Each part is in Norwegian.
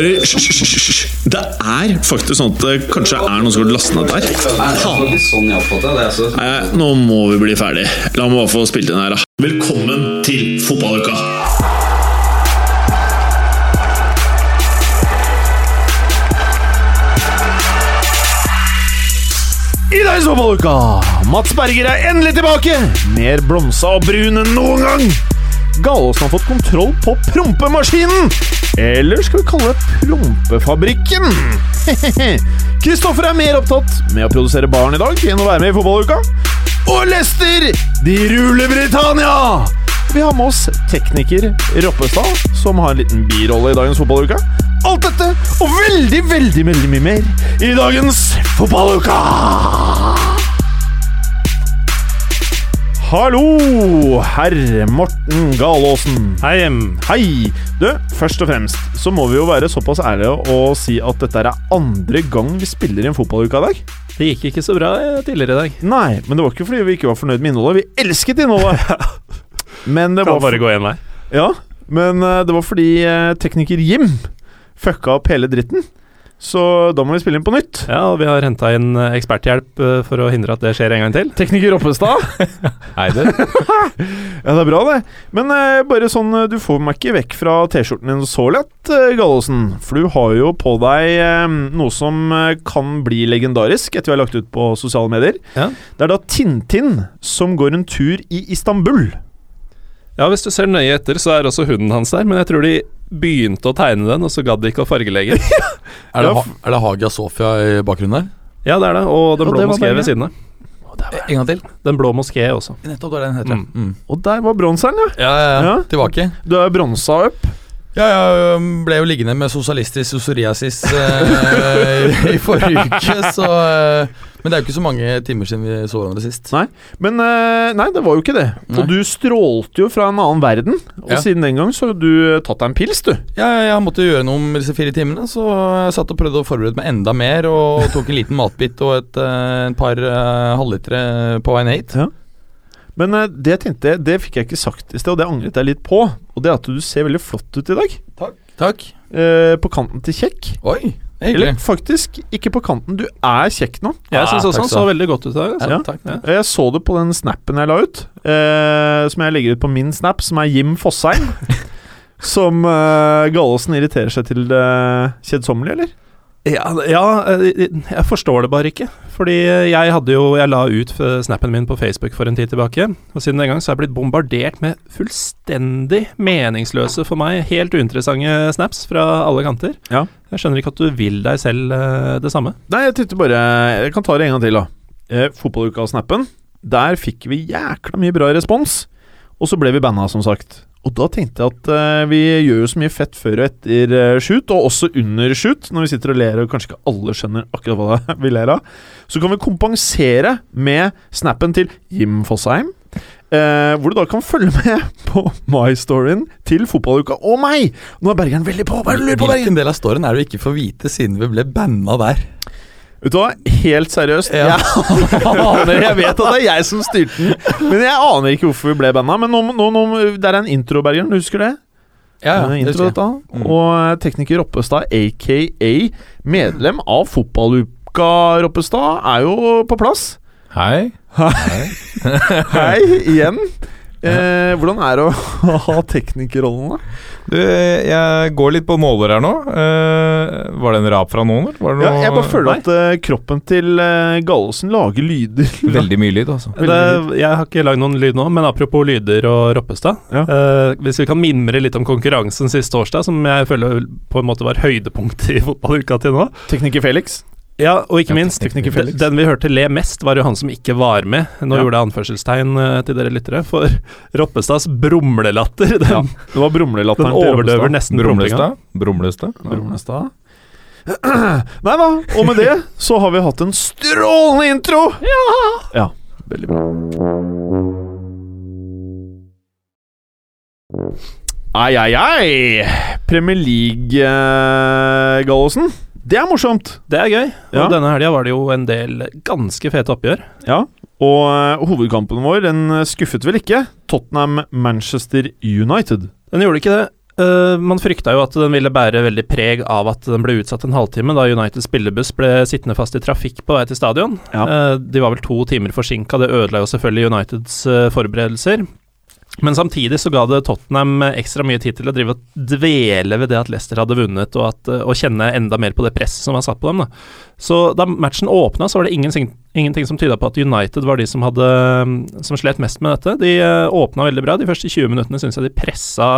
hører Hysj. Det er faktisk sånn at det kanskje er noen som har lastet ned der. sånn. Altså. Nei, nå må vi bli ferdig. La meg bare få spilt inn her, da. Velkommen til fotballuka! I dagens fotballuka! Mats Berger er endelig tilbake! Mer blomsa og brun enn noen gang! Gallosen har fått kontroll på prompemaskinen! Eller skal vi kalle det prompefabrikken? Kristoffer er mer opptatt med å produsere barn i dag enn å være med i fotballuka. Og Lester, de ruler Britannia! Vi har med oss tekniker Roppestad, som har en liten birolle i dagens fotballuke. Alt dette og veldig, veldig, veldig mye mer i dagens fotballuka! Hallo, herr Morten Galaasen. Hei. Hei! Du, først og fremst så må vi jo være såpass ærlige og si at dette er andre gang vi spiller i en fotballuke i dag. Det gikk ikke så bra eh, tidligere i dag. Nei, men det var ikke fordi vi ikke var fornøyd med innholdet. Vi elsket innholdet! Men det Kan var bare gå én vei. Ja, men eh, det var fordi eh, tekniker Jim fucka opp hele dritten. Så da må vi spille inn på nytt. Ja, og vi har henta inn eh, eksperthjelp eh, for å hindre at det skjer en gang til. Tekniker Oppestad. Hei, du. Ja, det er bra, det. Men eh, bare sånn, eh, du får meg ikke vekk fra T-skjorten din så lett, uh, Gallosen. For du har jo på deg eh, noe som eh, kan bli legendarisk etter vi har lagt ut på sosiale medier. Ja. Det er da Tintin som går en tur i Istanbul. Ja, hvis du ser nøye etter, så er også hunden hans der, men jeg tror de begynte å tegne den, og så gadd de ikke å fargelegge. Er det, ha, er det Hagia Sofia i bakgrunnen der? ja, det er det, og Den Og blå moské ved siden av. En gang til. Den blå moské også. Nettopp, det er den heter. Mm. Mm. Og der var bronseren, ja. Ja, ja, ja. Ja. Tilbake. Du er bronsa opp. Ja, jeg ble jo liggende med sosialistisk psoriasis eh, i forrige uke, så eh, Men det er jo ikke så mange timer siden vi så hverandre sist. Nei. Men eh, nei, det var jo ikke det. Nei. Og du strålte jo fra en annen verden. Og Ja. siden den gang så har du eh, tatt deg en pils, du. Ja, ja, jeg måtte gjøre noe med disse fire timene, så jeg satt og prøvde å forberede meg enda mer, og tok en liten matbit og et, eh, et par uh, halvlitere på veien hit. Men eh, det jeg tenkte, det fikk jeg ikke sagt i sted, og det angret jeg litt på. Og det er at du ser veldig flott ut i dag. Takk. Eh, på kanten til kjekk. Oi, Eller faktisk ikke på kanten. Du er kjekk nå. Jeg syns Ah, også han så veldig godt ut der. dag. Altså. Ja. takk. Ja. Jeg så det på den snappen jeg la ut, eh, som jeg legger ut på min snap, som er Jim Fossheim. som eh, Gallosen irriterer seg til det kjedsommelige, eller? Ja, ja, eh, jeg forstår det bare ikke. Fordi jeg hadde jo Jeg la ut snappen min på Facebook for en tid tilbake. Og siden den gang så har jeg blitt bombardert med fullstendig meningsløse, for meg helt uinteressante snaps fra alle kanter. Ja. Jeg skjønner ikke at du vil deg selv eh, det samme. Nei, jeg tenkte bare Jeg kan ta det en gang til, da. Eh, Fotballuka-snappen. Der fikk vi jækla mye bra respons. Og så ble vi banna, som sagt. Og da tenkte jeg at uh, vi gjør jo så mye fett før og etter uh, shoot, og også under shoot, når vi sitter og ler og kanskje ikke alle skjønner akkurat hva vi ler av. Så kan vi kompensere med snappen til Jim Fossheim. Uh, hvor du da kan følge med på my-storyen til fotballuka og meg. Nå er Bergeren veldig på. Bare er lurer på, Bergen! Hvilken del av storyen er det du ikke får vite siden vi ble banna der? Vet du hva, helt seriøst. Ja. Jeg aner Jeg vet at det er jeg som styrte den, men jeg aner ikke hvorfor vi ble banna. Men nå, nå, nå, det er en intro, Bergen. Du husker det? Ja, en det intro, dette. Mm. Og eh, tekniker Roppestad, aka medlem av Fotballuka Roppestad, er jo på plass. Hei. Hei igjen. Eh, hvordan er det å ha teknikerrollen, da? Du, jeg går litt på nåler her nå. Eh, var det en rap fra noen? eller? Var det Ja, jeg bare føler at uh, kroppen til uh, Gallosen lager lyder. Veldig mye lyd, altså. Det, jeg har ikke lagd noen lyd nå, men apropos lyder og Roppestad. Ja. eh, hvis vi kan mimre litt om konkurransen sist torsdag, som jeg føler på en måte var høydepunktet i fotballuka til nå. Tekniker Felix. Ja, og ikke Ja, minst, den, den vi hørte le mest, var jo han som ikke var med. Nå Ja. gjorde jeg anførselstegn eh, til dere lyttere, for Roppestads brumlelatter, den, Ja, Det var brumlelatteren den overdøver Roppestad. nesten brumlinga. Brumlestad? Brumlestad? Nei da, og med det så har vi hatt en strålende intro! Ja! ja veldig bra. Ai, ai, ai! Premier League-gallosen. Det er morsomt. Det er gøy. Ja. Og denne helga var det jo en del ganske fete oppgjør. Ja. Og uh, hovedkampen vår den skuffet vel ikke. Tottenham-Manchester United. Den gjorde ikke det. Uh, man frykta jo at den ville bære veldig preg av at den ble utsatt en halvtime da Uniteds spillebuss ble sittende fast i trafikk på vei til stadion. Ja. Uh, de var vel to timer forsinka, det ødela jo selvfølgelig Uniteds forberedelser. Men samtidig så ga det Tottenham ekstra mye tid til å drive og dvele ved det at Leicester hadde vunnet, og, at, og kjenne enda mer på det presset som var satt på dem. Da. Så da matchen åpna, så var det ingenting, ingenting som tyda på at United var de som, hadde, som slet mest med dette. De uh, åpna veldig bra. De første 20 minuttene syns jeg de pressa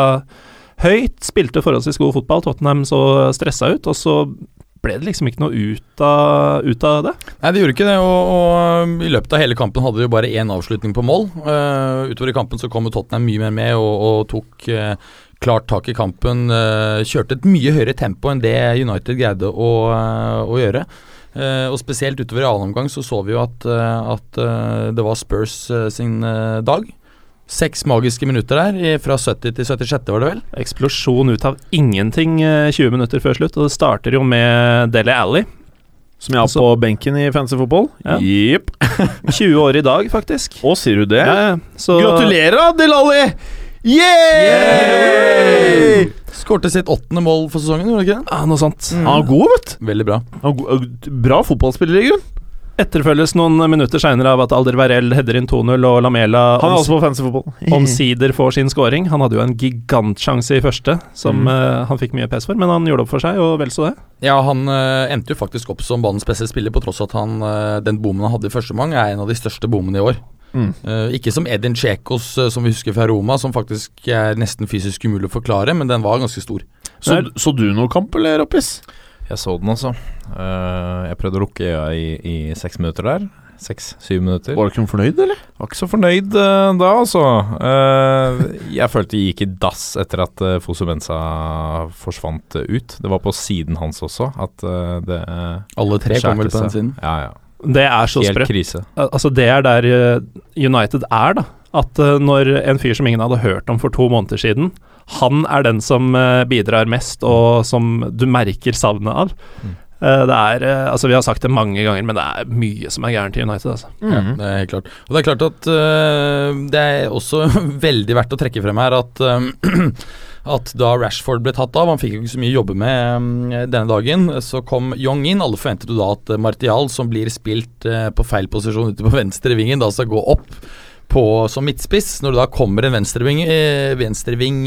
høyt, spilte forholdsvis god fotball. Tottenham så stressa ut, og så ble det liksom ikke noe ut av, ut av det. Nei, det gjorde ikke det, og, og i løpet av hele kampen hadde vi jo bare én avslutning på mål. Uh, utover i kampen så kom Tottenham mye mer med og, og tok uh, klart tak i kampen. Uh, kjørte et mye høyere tempo enn det United greide å, å gjøre. og spesielt utover i annen omgang så så vi jo at, at det var Spurs sin dag. Seks magiske minutter der, fra 70 til 76, var det vel? Eksplosjon ut av ingenting eh, 20 minutter før slutt, og det starter jo med Dele Alli. Som jeg har Altså- på benken i fancy fotball. Ja. Jepp. 20 år i dag, faktisk. Å, sier du det? Ja. Så Gratulerer, da, Delali! Yeah! Skårte sitt åttende mål for sesongen, gjorde han ikke det? Ja, noe sånt. Han er god, vet du. Veldig bra. Han Bra fotballspiller, i grunn. Etterfølges noen minutter seinere av at Alder Varell header inn 2-0, og Lamela Han er også på fancy fotball. omsider får sin scoring. Han hadde jo en gigantsjanse i første, som eh, han fikk mye pes for, men han gjorde opp for seg, og vel så det. Ja, han uh, endte jo faktisk opp som banens beste spiller, på tross av at han, uh, den bommen han hadde i første omgang, er en av de største bommene i år. Mm. Ikke som Edin Tsjekos, som vi husker fra Roma, som faktisk er nesten fysisk umulig å forklare, men den var ganske stor. Så, så du noe kamp, eller, Rappis? Jeg så den også. Uh, jeg prøvde å lukke øya i, i seks minutter der. Seks-syv minutter. Var du ikke fornøyd, eller? Var ikke så fornøyd uh, da, altså. Uh, jeg følte jeg gikk i dass etter at uh, Fosu Mensa forsvant ut. Det var på siden hans også at det Alle tre kom vel på den siden. Ja, ja. Det er så sprøtt. Altså, det er der United er, da. At eh, når en fyr som ingen hadde hørt om for to måneder siden, han er den som eh, bidrar mest, og som du merker savnet av. Mm. Eh, det er Altså, vi har sagt det mange ganger, men det er mye som er gærent i United, altså. Mm. Ja, det er helt klart. Og det er klart at uh, det er også veldig verdt å trekke frem her at uh, at da Rashford ble tatt av, han fikk jo ikke så mye å jobbe med denne dagen, så kom Young inn. Alle forventet jo da at Martial, som blir spilt på feil posisjon ute på venstre vingen, da skal gå opp på, som midtspiss, når det da kommer en venstreving, øh, venstreving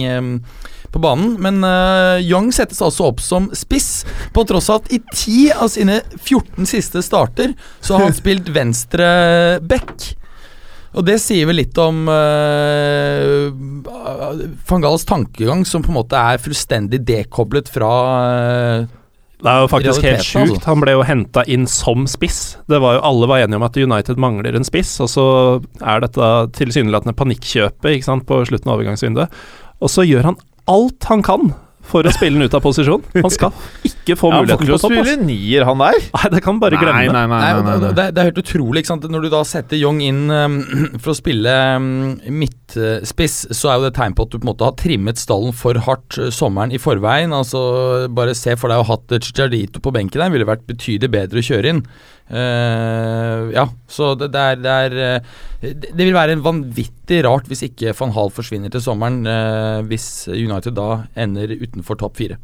på banen. Men øh, Young settes altså opp som spiss, på tross av at i 10 av sine 14 siste starter så har han spilt venstre back. Og det sier vel litt om uh, van Gahls tankegang, som på en måte er fullstendig dekoblet fra uh, Det er jo faktisk helt altså. sjukt. Han ble jo henta inn som spiss. Det var jo Alle var enige om at United mangler en spiss, og så er dette tilsynelatende panikkjøpet ikke sant, på slutten av overgangsvinduet. Og så gjør han alt han kan for å spille den ut av posisjon. Han skal ikke få han får muligheten ikke på lov til topp. å spille nier, han der. Nei, det kan bare glemme. Nei, nei, nei. Nei, nei, nei, det, nei. det, det er helt utrolig, ikke sant. Når du da setter Young inn um, for å spille um, midtspiss, så er jo det tegn på at du på en måte har trimmet stallen for hardt uh, sommeren i forveien. Altså, bare se for deg å ha hatt Chicharito på benken der, ville vært betydelig bedre å kjøre inn. Ja, så det, det er, det, er eh, det vil være vanvittig rart hvis ikke van Hal forsvinner til sommeren, eh, hvis United da ender utenfor topp fire.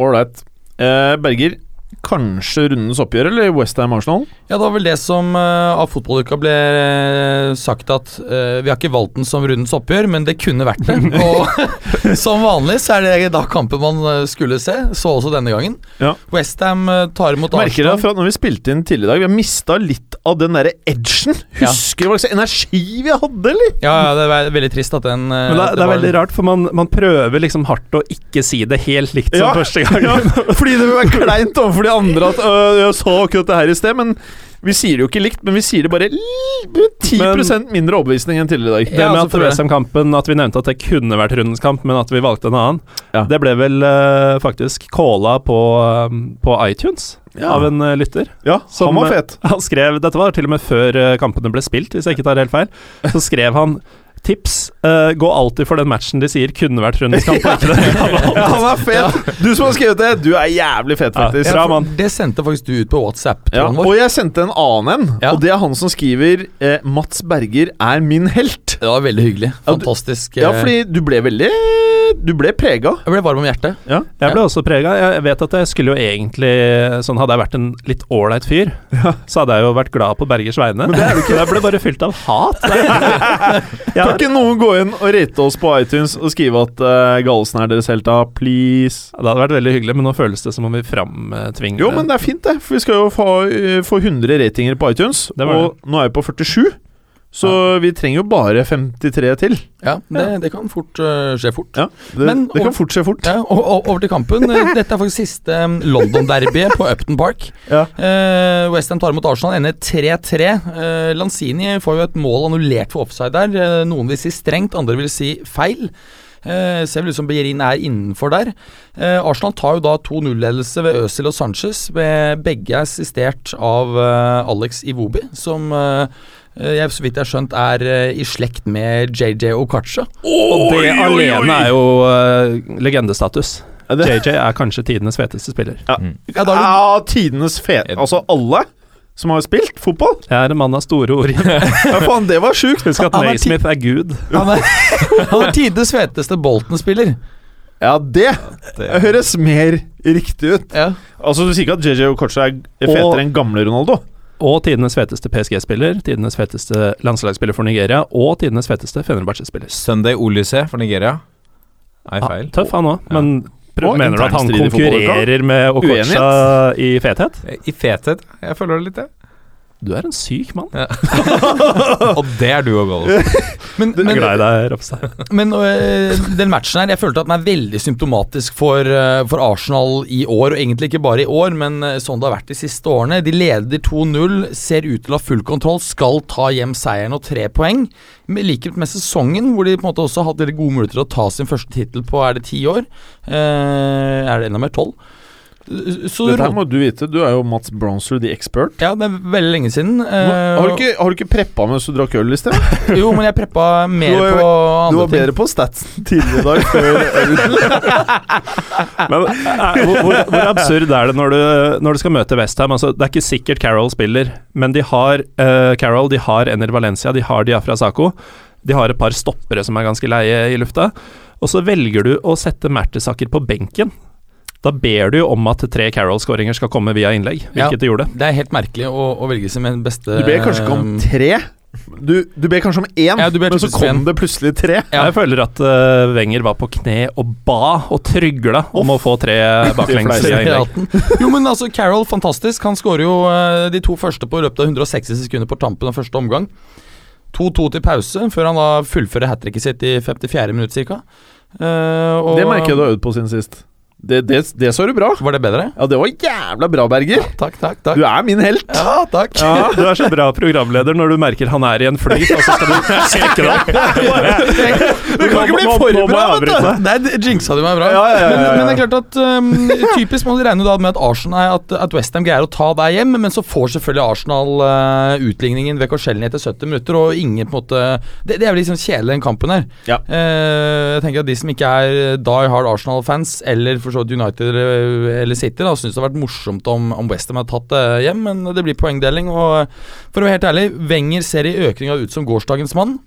Ålreit. Eh, Berger, kanskje rundens oppgjør, eller Westham Arsenal? Ja, det var vel det som uh, av fotballuka ble eh, sagt at uh, vi har ikke valgt den som rundens oppgjør, men det kunne vært det. Og som vanlig så er det da kampen man skulle se, så også denne gangen. Ja. Westham tar imot Arsenal. Merker Arsenal. fra når vi spilte inn tidligere i dag, vi har mista litt av den derre edgen. Husker du hva slags energi vi hadde, eller? Ja, ja, det er veldig trist at den Men det, det er veldig rart, for man, man prøver liksom hardt å ikke si det helt likt som Ja, første gang. Ja, fordi det vil være kleint overfor de andre at øh, jeg sa akkurat det her i sted, men vi sier det jo ikke likt, men vi sier det bare 10% mindre overbevisning enn tidligere i dag. Det Ja, med altså, at det. Westham-kampen At vi nevnte at det kunne vært rundens kamp, men at vi valgte en annen, Ja. det ble vel eh, faktisk calla på, eh, på iTunes Ja. av en eh, lytter. Ja, Som, han var eh, fet. Han skrev Dette var til og med før eh, kampene ble spilt, hvis jeg ikke tar helt feil. Så skrev han Tips. Uh, gå alltid for den matchen de sier kunne vært rundens kamp. og ikke den de har valgt." Ja, han er fet! Du som har skrevet det, du er jævlig fet, faktisk. Ja, for. Det sendte faktisk du ut på WhatsApp. Ja, vår. og jeg sendte en annen en, Ja. og det er han som skriver eh, 'Mats Berger er min helt'. Det var veldig hyggelig. Ja, du- Fantastisk. Ja, eh, fordi du ble veldig du ble prega. Jeg ble varm om hjertet. Ja. Jeg ble også prega. Jeg vet at jeg skulle jo egentlig Sånn Hadde jeg vært en litt ålreit fyr, så hadde jeg jo vært glad på Bergers vegne. Men det er du ikke. Jeg ble bare fylt av hat. Ja, Kan ikke noen gå inn og rate oss på iTunes og skrive at uh, Gallosen er deres helt, da? Please. det hadde vært veldig hyggelig, men nå føles det som om vi framtvinger Jo, men det er fint, det. For vi skal jo få, uh, få 100 ratinger på iTunes. Og nå er vi på 47. Så vi trenger jo bare 53 til. Ja, det, det kan fort uh, skje fort. Ja, det, Men- det kan fort skje fort. Ja, og, og, over til kampen. Eh, Dette er faktisk siste um, London-derbyet på Upton Park. Ja. Uh, Westham tar imot Arsenal, ender 3-3. Uh, Lanzini får jo et mål annullert for offside der. Uh, noen vil si strengt, andre vil si feil. Uh, ser vel ut som Bejerin er innenfor der. Eh, Arsenal tar jo da 2-0-ledelse ved Øzil og Sanchez. Ved begge er assistert av eh, Alex Iwobi, som eh, eh, jeg, så vidt jeg har skjønt er eh, i slekt med JJ Okacha. Og det alene er jo uh, legendestatus. JJ er kanskje tidenes feteste spiller. Ja, er det Ja, tidenes fete Altså alle som har spilt fotball. Jeg er en mann av store ord. Ja, faen, det var sjukt. Husk at er Naismith er gud. Han er, han er tidenes feteste Bolton-spiller. Ja, det høres mer riktig ut. Ja. Altså, Du sier ikke at JJ Okocha er fetere enn gamle Ronaldo? Og tidenes feteste PSG-spiller, tidenes feteste landslagsspiller for Nigeria og tidenes feteste Fenerbahçe-spiller. Sunday Olysee for Nigeria. Nei, feil. Ja, tøff han òg, men prøv, Og mener du at han konkurrerer med Okocha i fethet? I fethet. Jeg føler det litt, jeg. Du er en syk mann. Og det er du og Gallos. Men, men, deg, Ropstad. men øh, den matchen her Jeg følte at den er veldig symptomatisk for, øh, for Arsenal i år, og egentlig ikke bare i år, men øh, sånn det har vært de siste årene. De leder 2-0, ser ut til å ha full kontroll, skal ta hjem seieren og tre poeng. Likhet med sesongen, hvor de på en måte også hatt gode muligheter til å ta sin første tittel på er det ti år. Eh, er det enda mer? Tolv? Så Dette her må du vite. Du er jo Mats Bronzer, the expert. Ja, det er veldig lenge siden. eh, Har du ikke, har du ikke preppa mens du drakk øl i sted? Jo, men jeg preppa mer Du var- på Du andre var bedre på statsen tidligere i dag før øl. Men eh, hvor, hvor, hvor absurd er det når du, når du skal møte Westham? Altså, det er ikke sikkert Carroll spiller, men de har uh, Carroll, de har Ener Valencia, de har Diafra Sako. De har et par stoppere som er ganske leie i lufta. Og så velger du å sette Mertesaker på benken. Da ber du jo om at tre Carroll-skåringer skal komme via innlegg, Ja. hvilket de gjorde. Det er helt merkelig å, å velge seg med den beste Du ber kanskje ikke om tre. Du, du ber kanskje om én, Ja, men så kom en. det plutselig tre. Ja. Jeg føler at uh, Wenger var på kne og ba og trygla om å få tre baklengs. Jo, men altså, Carroll, fantastisk. Han skårer jo uh, de to første på løpet av 160 sekunder på tampen av første omgang. 2-2 til pause, før han da fullfører hat tricket sitt i 54 minutter ca. Det merker jeg du har øvd på siden sist. Det, det, det så du bra. Var det bedre? Ja, det var jævla bra, Berger. Takk, takk, takk. Du er min helt. Ja, takk. Ja, du er så bra programleder når du merker han er i en flyt, og så skal du sjekke deg opp. Du kan ikke bli for bra, vet du. det jinxa du meg bra. Ja, ja, ja, ja, ja. Men, men det er klart at um, Typisk må du regne da med at Arsenal At, at Westham greier å ta deg hjem, men så får selvfølgelig Arsenal uh, utligningen ved Korselny etter 70 minutter, og ingen på en måte Det, det er vel liksom kjedelig, den kampen her. Ja. Eh, jeg tenker at De som ikke er die hard Arsenal-fans, eller for så vidt United eller, eller City, da syns det har vært morsomt om, om Westham hadde tatt det hjem, men det blir poengdeling. Og for å være helt ærlig, Wenger ser i økninga ut som gårsdagens mann.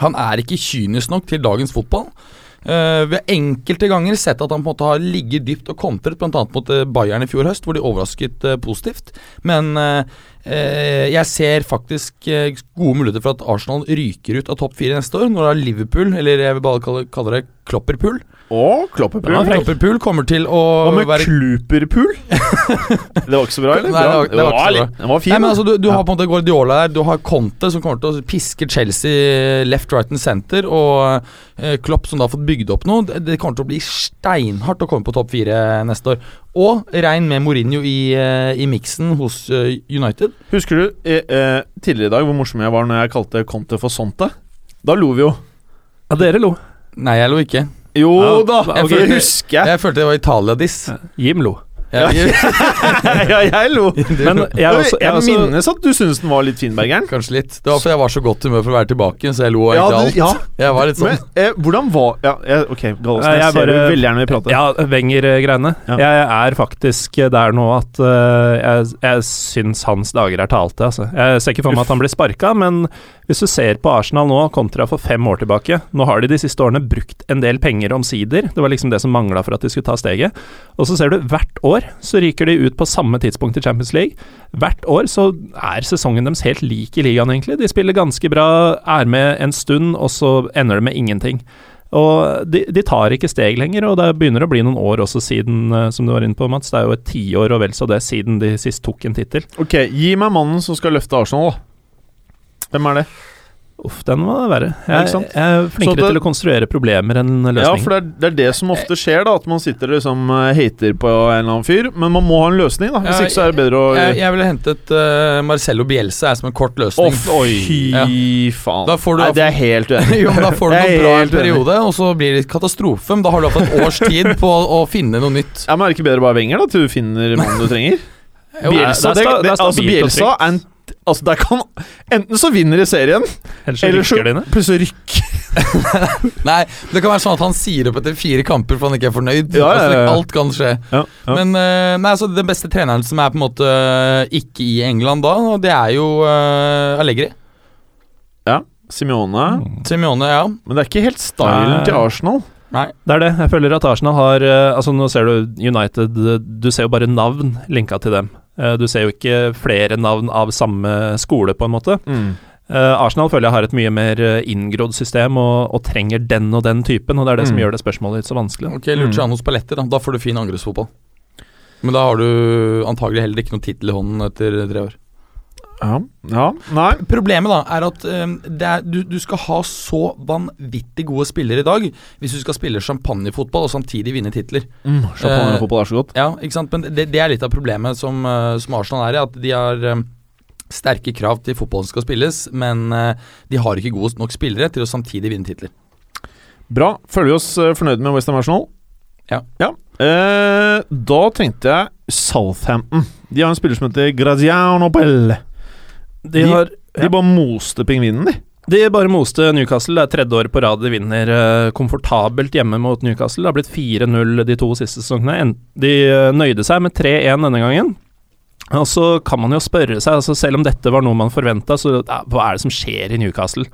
Han er ikke kynisk nok til dagens fotball. Uh, vi har enkelte ganger sett at han på en måte har ligget dypt og kontret, bl.a. mot Bayern i fjor høst, hvor de overrasket uh, positivt. Men jeg ser faktisk gode muligheter for at Arsenal ryker ut av topp fire neste år, når da Liverpool, eller jeg vil bare kalle, kalle det Klopperpool Og Klopperpool. ja, Klopperpool kommer til å Hva med være kluperpool? det var ikke så bra, eller? Nei, det var- det var bra. litt- Den var fint. Nei, men altså, du, du har på en måte Guardiola der, du har Conte som kommer til å piske Chelsea left, right and center, og eh, Klopp som da har fått bygd opp noe. Det, det kommer til å bli steinhardt å komme på topp fire neste år. Og regn med Mourinho i, eh, i miksen hos uh, United. Husker du eh, eh, tidligere i dag hvor morsom jeg var når jeg kalte Conte for Sonte? Da lo vi jo. Ja, dere lo. Nei, jeg lo ikke. Jo Ja, da, jeg okay. følte- husker jeg. Følte det var Italia-diss. Jim lo. Ja, jeg lo. Men jeg også, jeg jeg minnes at du syntes den var litt fin, Bergeren. Kanskje litt. Det var fordi jeg var så godt humør for å være tilbake, så jeg lo av Ja, ikke alt. alt. Jeg var litt sånn Men eh, hvordan var Ja, jeg, ok, Gallosen, jeg, jeg ser bare- du veldig gjerne vil prate. Ja, Wenger-greiene. Ja. Jeg er faktisk der nå at uh, jeg, jeg syns hans dager er talte. Altså. Jeg ser ikke for meg at han blir sparka, men Hvis du ser på Arsenal nå kontra for fem år tilbake Nå har de de siste årene brukt en del penger omsider. Det var liksom det som mangla for at de skulle ta steget. Og så ser du hvert år så ryker de ut på samme tidspunkt i Champions League. Hvert år så er sesongen deres helt lik i ligaen, egentlig. De spiller ganske bra, er med en stund, og så ender det med ingenting. Og de, de, tar ikke steg lenger, og det begynner å bli noen år også siden, eh, som du var inne på, Mats. Det er jo et tiår og vel så det siden de sist tok en tittel. Ok, gi meg mannen som skal løfte Arsenal, da. Hvem er det? Uff, den må være. Ja, Jeg, jeg er flinkere det- til å konstruere problemer enn løsninger. Ja, for det er, det er det som ofte skjer, da. At man sitter og liksom eh, hater på en eller annen fyr. Men man må ha en løsning, da. Hvis Ja, ikke så er det bedre å Jeg, jeg ville hentet uh, Marcello Bielsa som en kort løsning. Å, fy Ja. faen. Da får du Nei, det er helt uenig. jo, men Da får du en noe bra en periode, og så blir det katastrofe. Men da har du hatt et års tid på å finne noe nytt. Ja, men Er det ikke bedre å bare Wenger, da, til du finner mannen du trenger? Jo, Bielsa, det det, det det, altså Bielsa trygt. er en Altså, der kan Enten så vinner de serien, Ellers så eller så rykker de ned. plutselig rykker Nei, det kan være sånn at han sier opp etter fire kamper for han ikke er fornøyd. Ja, ja, Altså, alt kan skje. ja, ja. Men eh, nei, altså, den beste treneren som er på en måte eh, ikke i England da, det er jo uh, Allegri. Simione Simione, ja. Men det er ikke helt stylen Nei. til Arsenal. Nei. Det er det. Jeg føler at Arsenal har eh, Altså Nå ser du United eh, Du ser jo bare navn linka til dem. Eh, Du ser jo ikke flere navn av samme skole, på en måte. Eh, Arsenal føler jeg har et mye mer eh, inngrodd system og, og trenger den og den typen, og det er det som Mm. gjør det spørsmålet litt så vanskelig. Ok, Luciano Spalletti, da. Da får du fin angrepsfotball. Men da har du antagelig heller ikke noen tittel i hånden etter tre år. Ja. ja. Nei. Problemet da er at um, det er, du, du skal ha så vanvittig gode spillere i dag hvis du skal spille champagnefotball og samtidig vinne titler. Mm, Champagnefotball er så godt. Ja, ikke sant? Men det, det er litt av problemet som, uh, som Arsenal er i. At de har um, sterke krav til fotballen skal spilles, men uh, de har ikke gode nok spillere til å samtidig vinne titler. Bra. Føler vi oss eh, fornøyd med Western Arsenal? Ja. Eh, da tenkte jeg Southampton. De har en spiller som heter Graziano Pelle. De De- har De bare moste pingvinen, de. De bare moste Newcastle. Det er tredje året på rad de vinner eh, komfortabelt hjemme mot Newcastle. Det har blitt 4-0 de to siste sesongene. De eh, nøyde seg med 3-1 denne gangen. Og så kan man jo spørre seg, altså selv om dette var noe man forventa, så hva er det som skjer i Newcastle?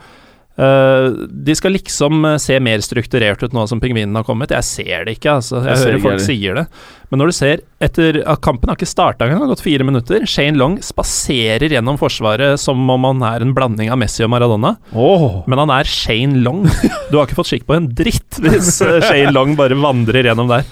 Eh, de skal liksom eh, se mer strukturert ut nå som pingvinene har kommet. Jeg ser det ikke, altså. Jeg, Jeg hører folk heller. sier det. Men når du ser etter at Kampen har ikke starta engang, det har gått fire minutter. Shane Long spaserer gjennom forsvaret som om han er en blanding av Messi og Maradona. Oh. Men han er Shane Long. Du har ikke fått skikk på en dritt hvis eh, Shane Long bare vandrer gjennom der.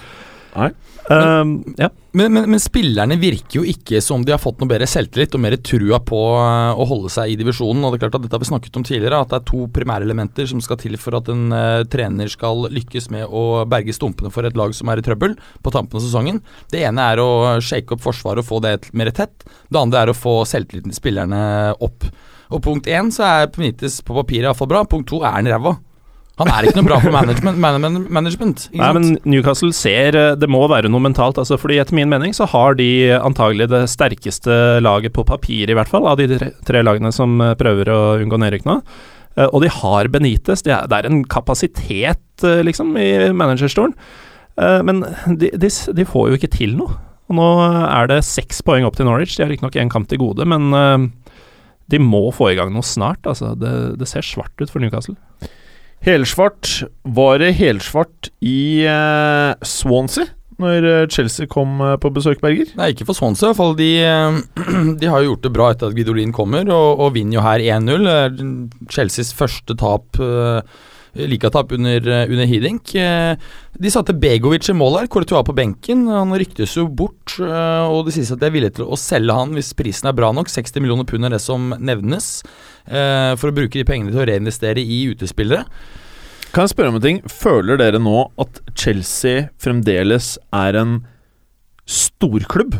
Nei. Um, ja. Men, men, men spillerne virker jo ikke som de har fått noe bedre selvtillit og mer trua på eh, å holde seg i divisjonen. Og det er klart at Dette har vi snakket om tidligere, at det er to primærelementer som skal til for at en uh, trener skal lykkes med å berge stumpene for et lag som er i trøbbel på tampen av sesongen. Det ene er å shake opp forsvaret og få det mer tett. Det andre er å få selvtilliten til spillerne opp. Og punkt én så er Penitis på papiret iallfall bra. Punkt to er han ræva. Han er ikke noe bra på management. man, man, management ikke Nei, men Newcastle ser eh, Det må være noe mentalt. Altså, fordi Etter min mening så har de antagelig det sterkeste laget på papir, i hvert fall, av de tre, tre lagene som eh, prøver å unngå nedrykk nå. Eh, Og de har Benitez. Er, det er en kapasitet, liksom, i managerstolen. Men de, de, de får jo ikke til noe. Og nå er det seks poeng opp til Norwich. De har riktignok én kamp til gode, men de må få i gang noe snart. Altså, det, det ser svart ut for Newcastle. Helsvart. Var det helsvart i uh, Swansea når eh, Chelsea kom eh, på besøk, Berger? Nei, ikke for Swansea i hvert fall. De, de har jo gjort det bra etter at Guidolin kommer, og, og vinner jo her 1-0. Er Chelseas første tap, uh, ligatap under, eh, under Hiddink. Eh, de satte Begovic i mål her, Courtois på benken. Han ryktes jo bort, eh, og det sies at de er villige til å selge han hvis prisen er bra nok. 60 millioner pund er det som nevnes, eh, for å bruke de pengene til å reinvestere i utespillere. Kan jeg spørre om en ting? Føler dere nå at Chelsea fremdeles er en storklubb?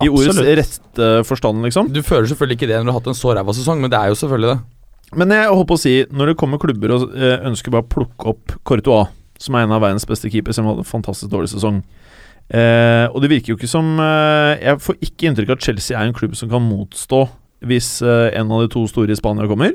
I ordets rette forstand, liksom? Du føler selvfølgelig ikke det når du har hatt en så ræva sesong, men det er jo selvfølgelig det. Men jeg holdt på å si, når det kommer klubber og eh, ønsker bare å plukke opp Courtois, som er en av verdens beste keepere, som hadde en fantastisk dårlig sesong eh, Og det virker jo ikke som eh, Jeg får ikke inntrykk av at Chelsea er en klubb som kan motstå hvis eh, en av de to store i Spania kommer.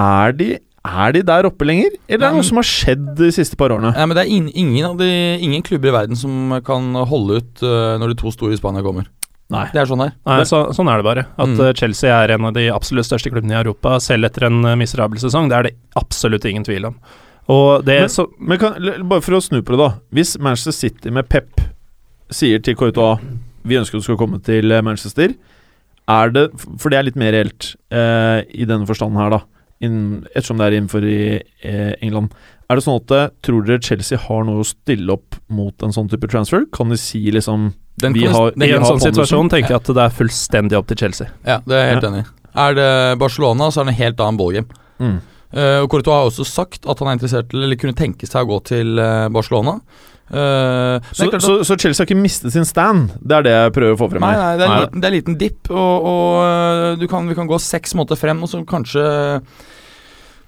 Er de, er de der oppe lenger, eller er det noe som har skjedd de siste par årene? Ja, men det er in ingen, de, ingen klubber i verden som kan holde ut uh, når de to store i Spania kommer. Nei. Det er sånn her. er. Nei, så, sånn er det bare. At Mm. eh, Chelsea er en av de absolutt største klubbene i Europa, selv etter en eh, miserabel sesong. Det er det absolutt ingen tvil om. Og det Men- så Men kan, bare for å snu på det, da. Hvis Manchester City med Pep sier til Courtois Vi ønsker du skal komme til eh, Manchester, er det For det er litt mer reelt eh, i denne forstanden her, da. In, ettersom det er innenfor i eh, England. Er det sånn at Tror dere Chelsea har noe å stille opp mot en sånn type transfer? Kan de si liksom Den Vi har- I en sånn situasjon tenker jeg at det er fullstendig opp til Chelsea. Ja, det er jeg helt Ja. enig i. Er det Barcelona, så er det en helt annen ballgame. mm. Uh, og Courtois har også sagt at han er interessert eller kunne tenke seg å gå til eh, Barcelona. Uh, så, at- så, så Chelsea har ikke mistet sin stand? Det er det jeg prøver å få frem Nei, nei, det er en liten, dipp, og, og du kan, vi kan gå seks måneder frem, og så kanskje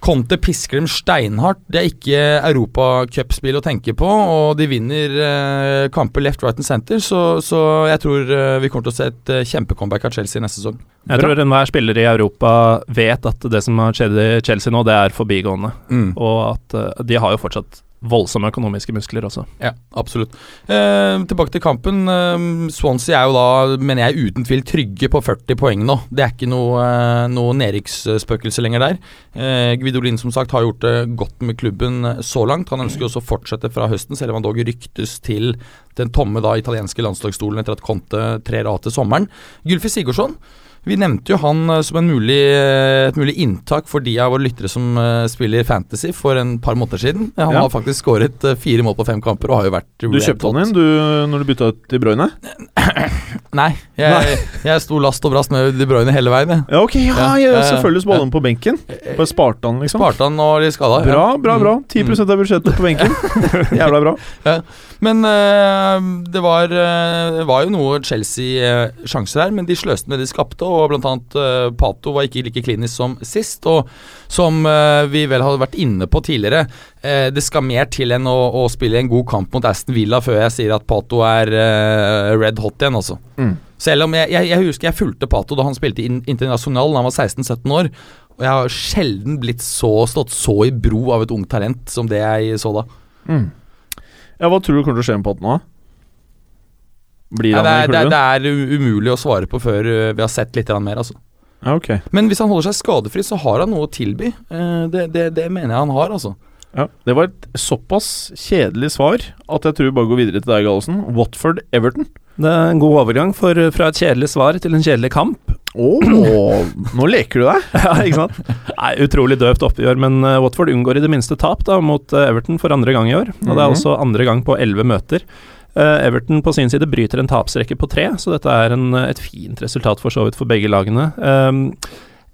Conte pisker dem steinhardt. Det er ikke europacupspill å tenke på, og de vinner eh, kamper left, right and center, så, så jeg tror eh, vi kommer til å se et eh, kjempecomeback av Chelsea neste sesong. Jeg tror enhver spiller i Europa vet at det som har skjedd i Chelsea nå, det er forbigående. Og at eh, de har jo fortsatt voldsomme økonomiske muskler også. Ja, absolutt. Eh, tilbake til kampen. Eh, Swansea er jo da, mener jeg, uten tvil trygge på 40 poeng nå. Det er ikke noe, eh, noe nedrykksspøkelse lenger der. Eh, Gvidolin som sagt har gjort det godt med klubben så langt. Han ønsker også å fortsette fra høsten, selv om han dog ryktes til den tomme da italienske landslagsstolen etter at Conte trer av til sommeren. Gylfi Sigurdsson. Vi nevnte jo han eh, som en mulig, eh, et mulig inntak for de av våre lyttere som eh, spiller Fantasy for en par måneder siden. Han Ja. har faktisk skåret fire mål på fem kamper og har jo vært Du kjøpte han inn du, når du bytta ut De Bruyne? Nei, jeg, jeg sto last og brast med De Bruyne hele veien. Jeg. Ja, ok, ja, Ja, ja, eh, selvfølgelig så han på benken. Bare sparte han, liksom. Sparte han og de skada. Bra, bra, bra. Mm. 10 av budsjettet på benken. Jævla bra. Men eh, det var, det var jo noe Chelsea-sjanser her, men de sløste med det de skapte, og blant annet eh, Pato var ikke like klinisk som sist. Og som uh, vi vel hadde vært inne på tidligere, uh, det skal mer til enn å, å spille en god kamp mot Aston Villa før jeg sier at Pato er uh, red hot igjen, altså. Mm. Selv om jeg, jeg, jeg husker jeg fulgte Pato da han spilte in internasjonal da han var 16-17 år. Og jeg har sjelden blitt så, stått så i bro av et ungt talent som det jeg så da. Mm. Ja, Hva tror du kommer til å skje med Pato nå? Blir Ja, han det, er, i det, er, klubben? det er umulig å svare på før uh, vi har sett litt mer. Altså. Ja, okay. Men hvis han holder seg skadefri, så har han noe å tilby. Eh, det, det, det mener jeg han har, altså. Ja, Det var et såpass kjedelig svar at jeg tror vi bare går videre til deg, Gallosen. Watford-Everton. Det er en god overgang for, fra et kjedelig svar til en kjedelig kamp. Oh, nå leker du deg! ja, ikke sant? Nei, Utrolig døvt oppgjør, men eh, Watford unngår i det minste tap da, mot eh, Everton for andre gang i år. Og Det er Mhm. også andre gang på elleve møter. Eh, Everton på sin side bryter en tapsrekke på tre, så dette er en, et fint resultat for så vidt for begge lagene. Um,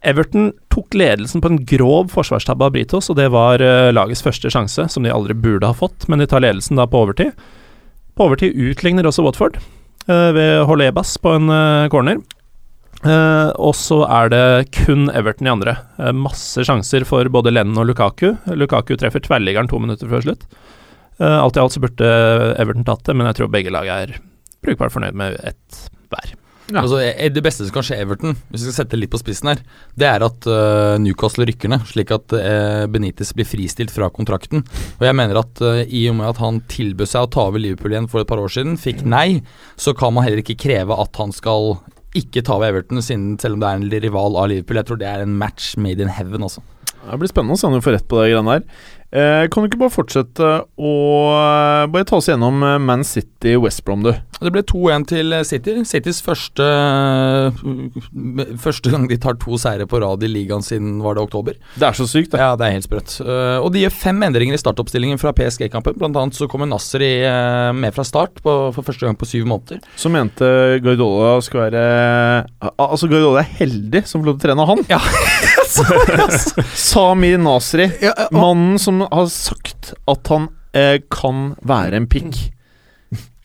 Everton tok ledelsen på en grov forsvarstabbe av Britos, og det var uh, lagets første sjanse, som de aldri burde ha fått, men de tar ledelsen da på overtid. På overtid utligner også Watford uh, ved Holebas på en uh, corner. Eh, og så er det kun Everton i andre. Eh, masse sjanser for både Lennon og Lukaku. Lukaku treffer tverrliggeren to minutter før slutt. Eh, alt i alt så burde Everton tatt det, men jeg tror begge lag er brukbart fornøyd med ett hver. Ja. Altså, eh, det beste som kan skje Everton, hvis vi skal sette litt på spissen her, det er at uh, Newcastle rykker ned, slik at uh, Benitez blir fristilt fra kontrakten. Og jeg mener at uh, i og med at han tilbød seg å ta over Liverpool igjen for et par år siden, fikk nei, så kan man heller ikke kreve at han skal ikke ta over Everton, siden, selv om det er en rival av Liverpool. Jeg tror det er en match made in heaven, altså. Det blir spennende å se om du får rett på de greiene der. Eh, kan du ikke bare fortsette å eh, Bare ta oss gjennom eh, Man City West Brom, du. Det ble 2-1 til City. Citys første Første gang de tar to seire på rad i ligaen siden var det oktober. Det er så sykt, det. Ja, det er helt sprøtt. Og de gjør fem endringer i startoppstillingen fra PSG-kampen. Blant annet så kommer Nasri med fra start på, for første gang på syv måneder. Så mente Guardiola skal være Altså, Guardiola er heldig som får lov til å trene han. Ja. Sami Nasri, Ja, og, mannen som har sagt at han eh, kan være en pikk.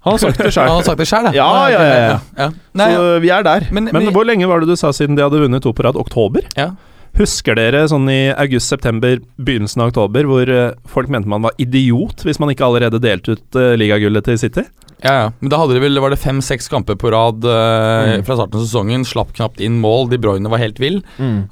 Han har sagt det han sjøl. har sagt det sjøl, Ja, ja, ja, ja. Nei, Så vi er der. men, Men hvor lenge var det du sa siden de hadde vunnet to på rad? Oktober? Ja. Husker dere sånn i august-september, begynnelsen av oktober, hvor eh, folk mente man var idiot hvis man ikke allerede delte ut uh, ligagullet til City? Ja, ja. Men da hadde de vel, var det fem-seks kamper på rad uh, Mm. fra starten av sesongen. Slapp knapt inn mål. De Bruyne var helt vill.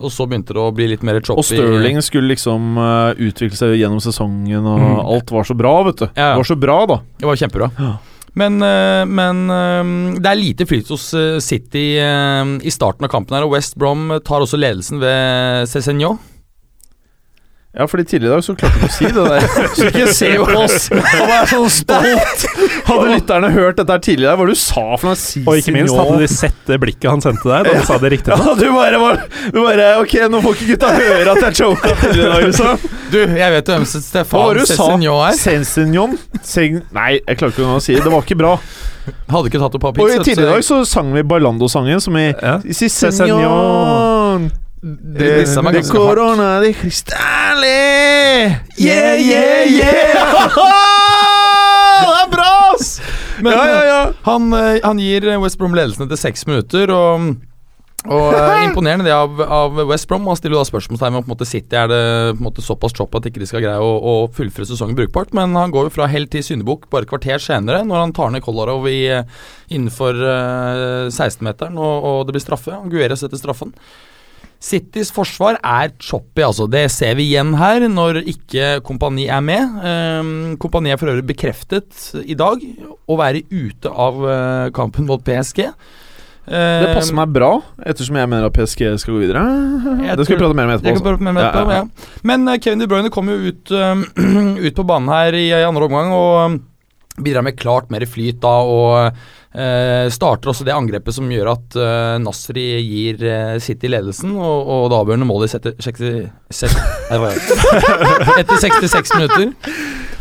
Og så begynte det å bli litt mer choppy. Og Stirling skulle liksom uh, utvikle seg gjennom sesongen, og Mm. alt var så bra, vet du. Ja. Det var så bra, da. Det var kjempebra. Ja. Men, eh, men eh, det er lite flyt hos eh, City i starten av kampen her, og West Brom tar også ledelsen ved Cézinho. Ja, fordi tidligere i dag så klarte du ikke å si det der. Så ikke se på oss og vær sånn stolt! Hadde lytterne hørt dette her tidligere, hva du sa for noe? Si Og ikke minst, hadde de sett det blikket han sendte deg da du sa det riktig? Ja, du bare, var, du bare Ok, nå får ikke gutta høre at jeg choka tidligere i dag, liksom. Du, jeg vet hvem Stefan var? Cézinho er. Sensignon? Nei, jeg klarer ikke å si det. Det var ikke bra. Hadde ikke tatt opp Og papir. i tidligere i dag så sang vi Barlando-sangen, som i Ja. Si Senor De meg De corona de cristale Yeah, yeah, yeah Det er bra, ass! Men, ja, ja, ja. Han, eh, han gir West Brom ledelsen etter seks minutter, og, og eh, imponerende det av, av West Brom. Han stiller da spørsmålstegn ved om på en måte City er det på en måte såpass chopp at ikke de skal greie å, å fullføre sesongen brukbart. Men han går jo fra helt til syndebukk bare et kvarter senere, når han tar ned Kolarov i, eh, innenfor uh, 16-meteren, og, og det blir straffe. Han Guerra etter straffen. Citys forsvar er choppy, altså. Det ser vi igjen her, når ikke Kompani er med. Um, kompani er for øvrig bekreftet i dag å være ute av eh, kampen mot PSG. Det passer meg bra, ettersom jeg mener at PSG skal gå videre. Det skal vi prate mer om etterpå. Prate mer om etterpå, Ja, ja, ja. Men eh, Kevin De Bruyne kom jo ut, eh, ut på banen her i, i andre omgang og bidrar med klart mer flyt da, og eh, starter også det angrepet som gjør at eh, Nasri gir eh, City ledelsen, og, og det avgjørende målet setter 60, 60, nei, er etter 66 minutter.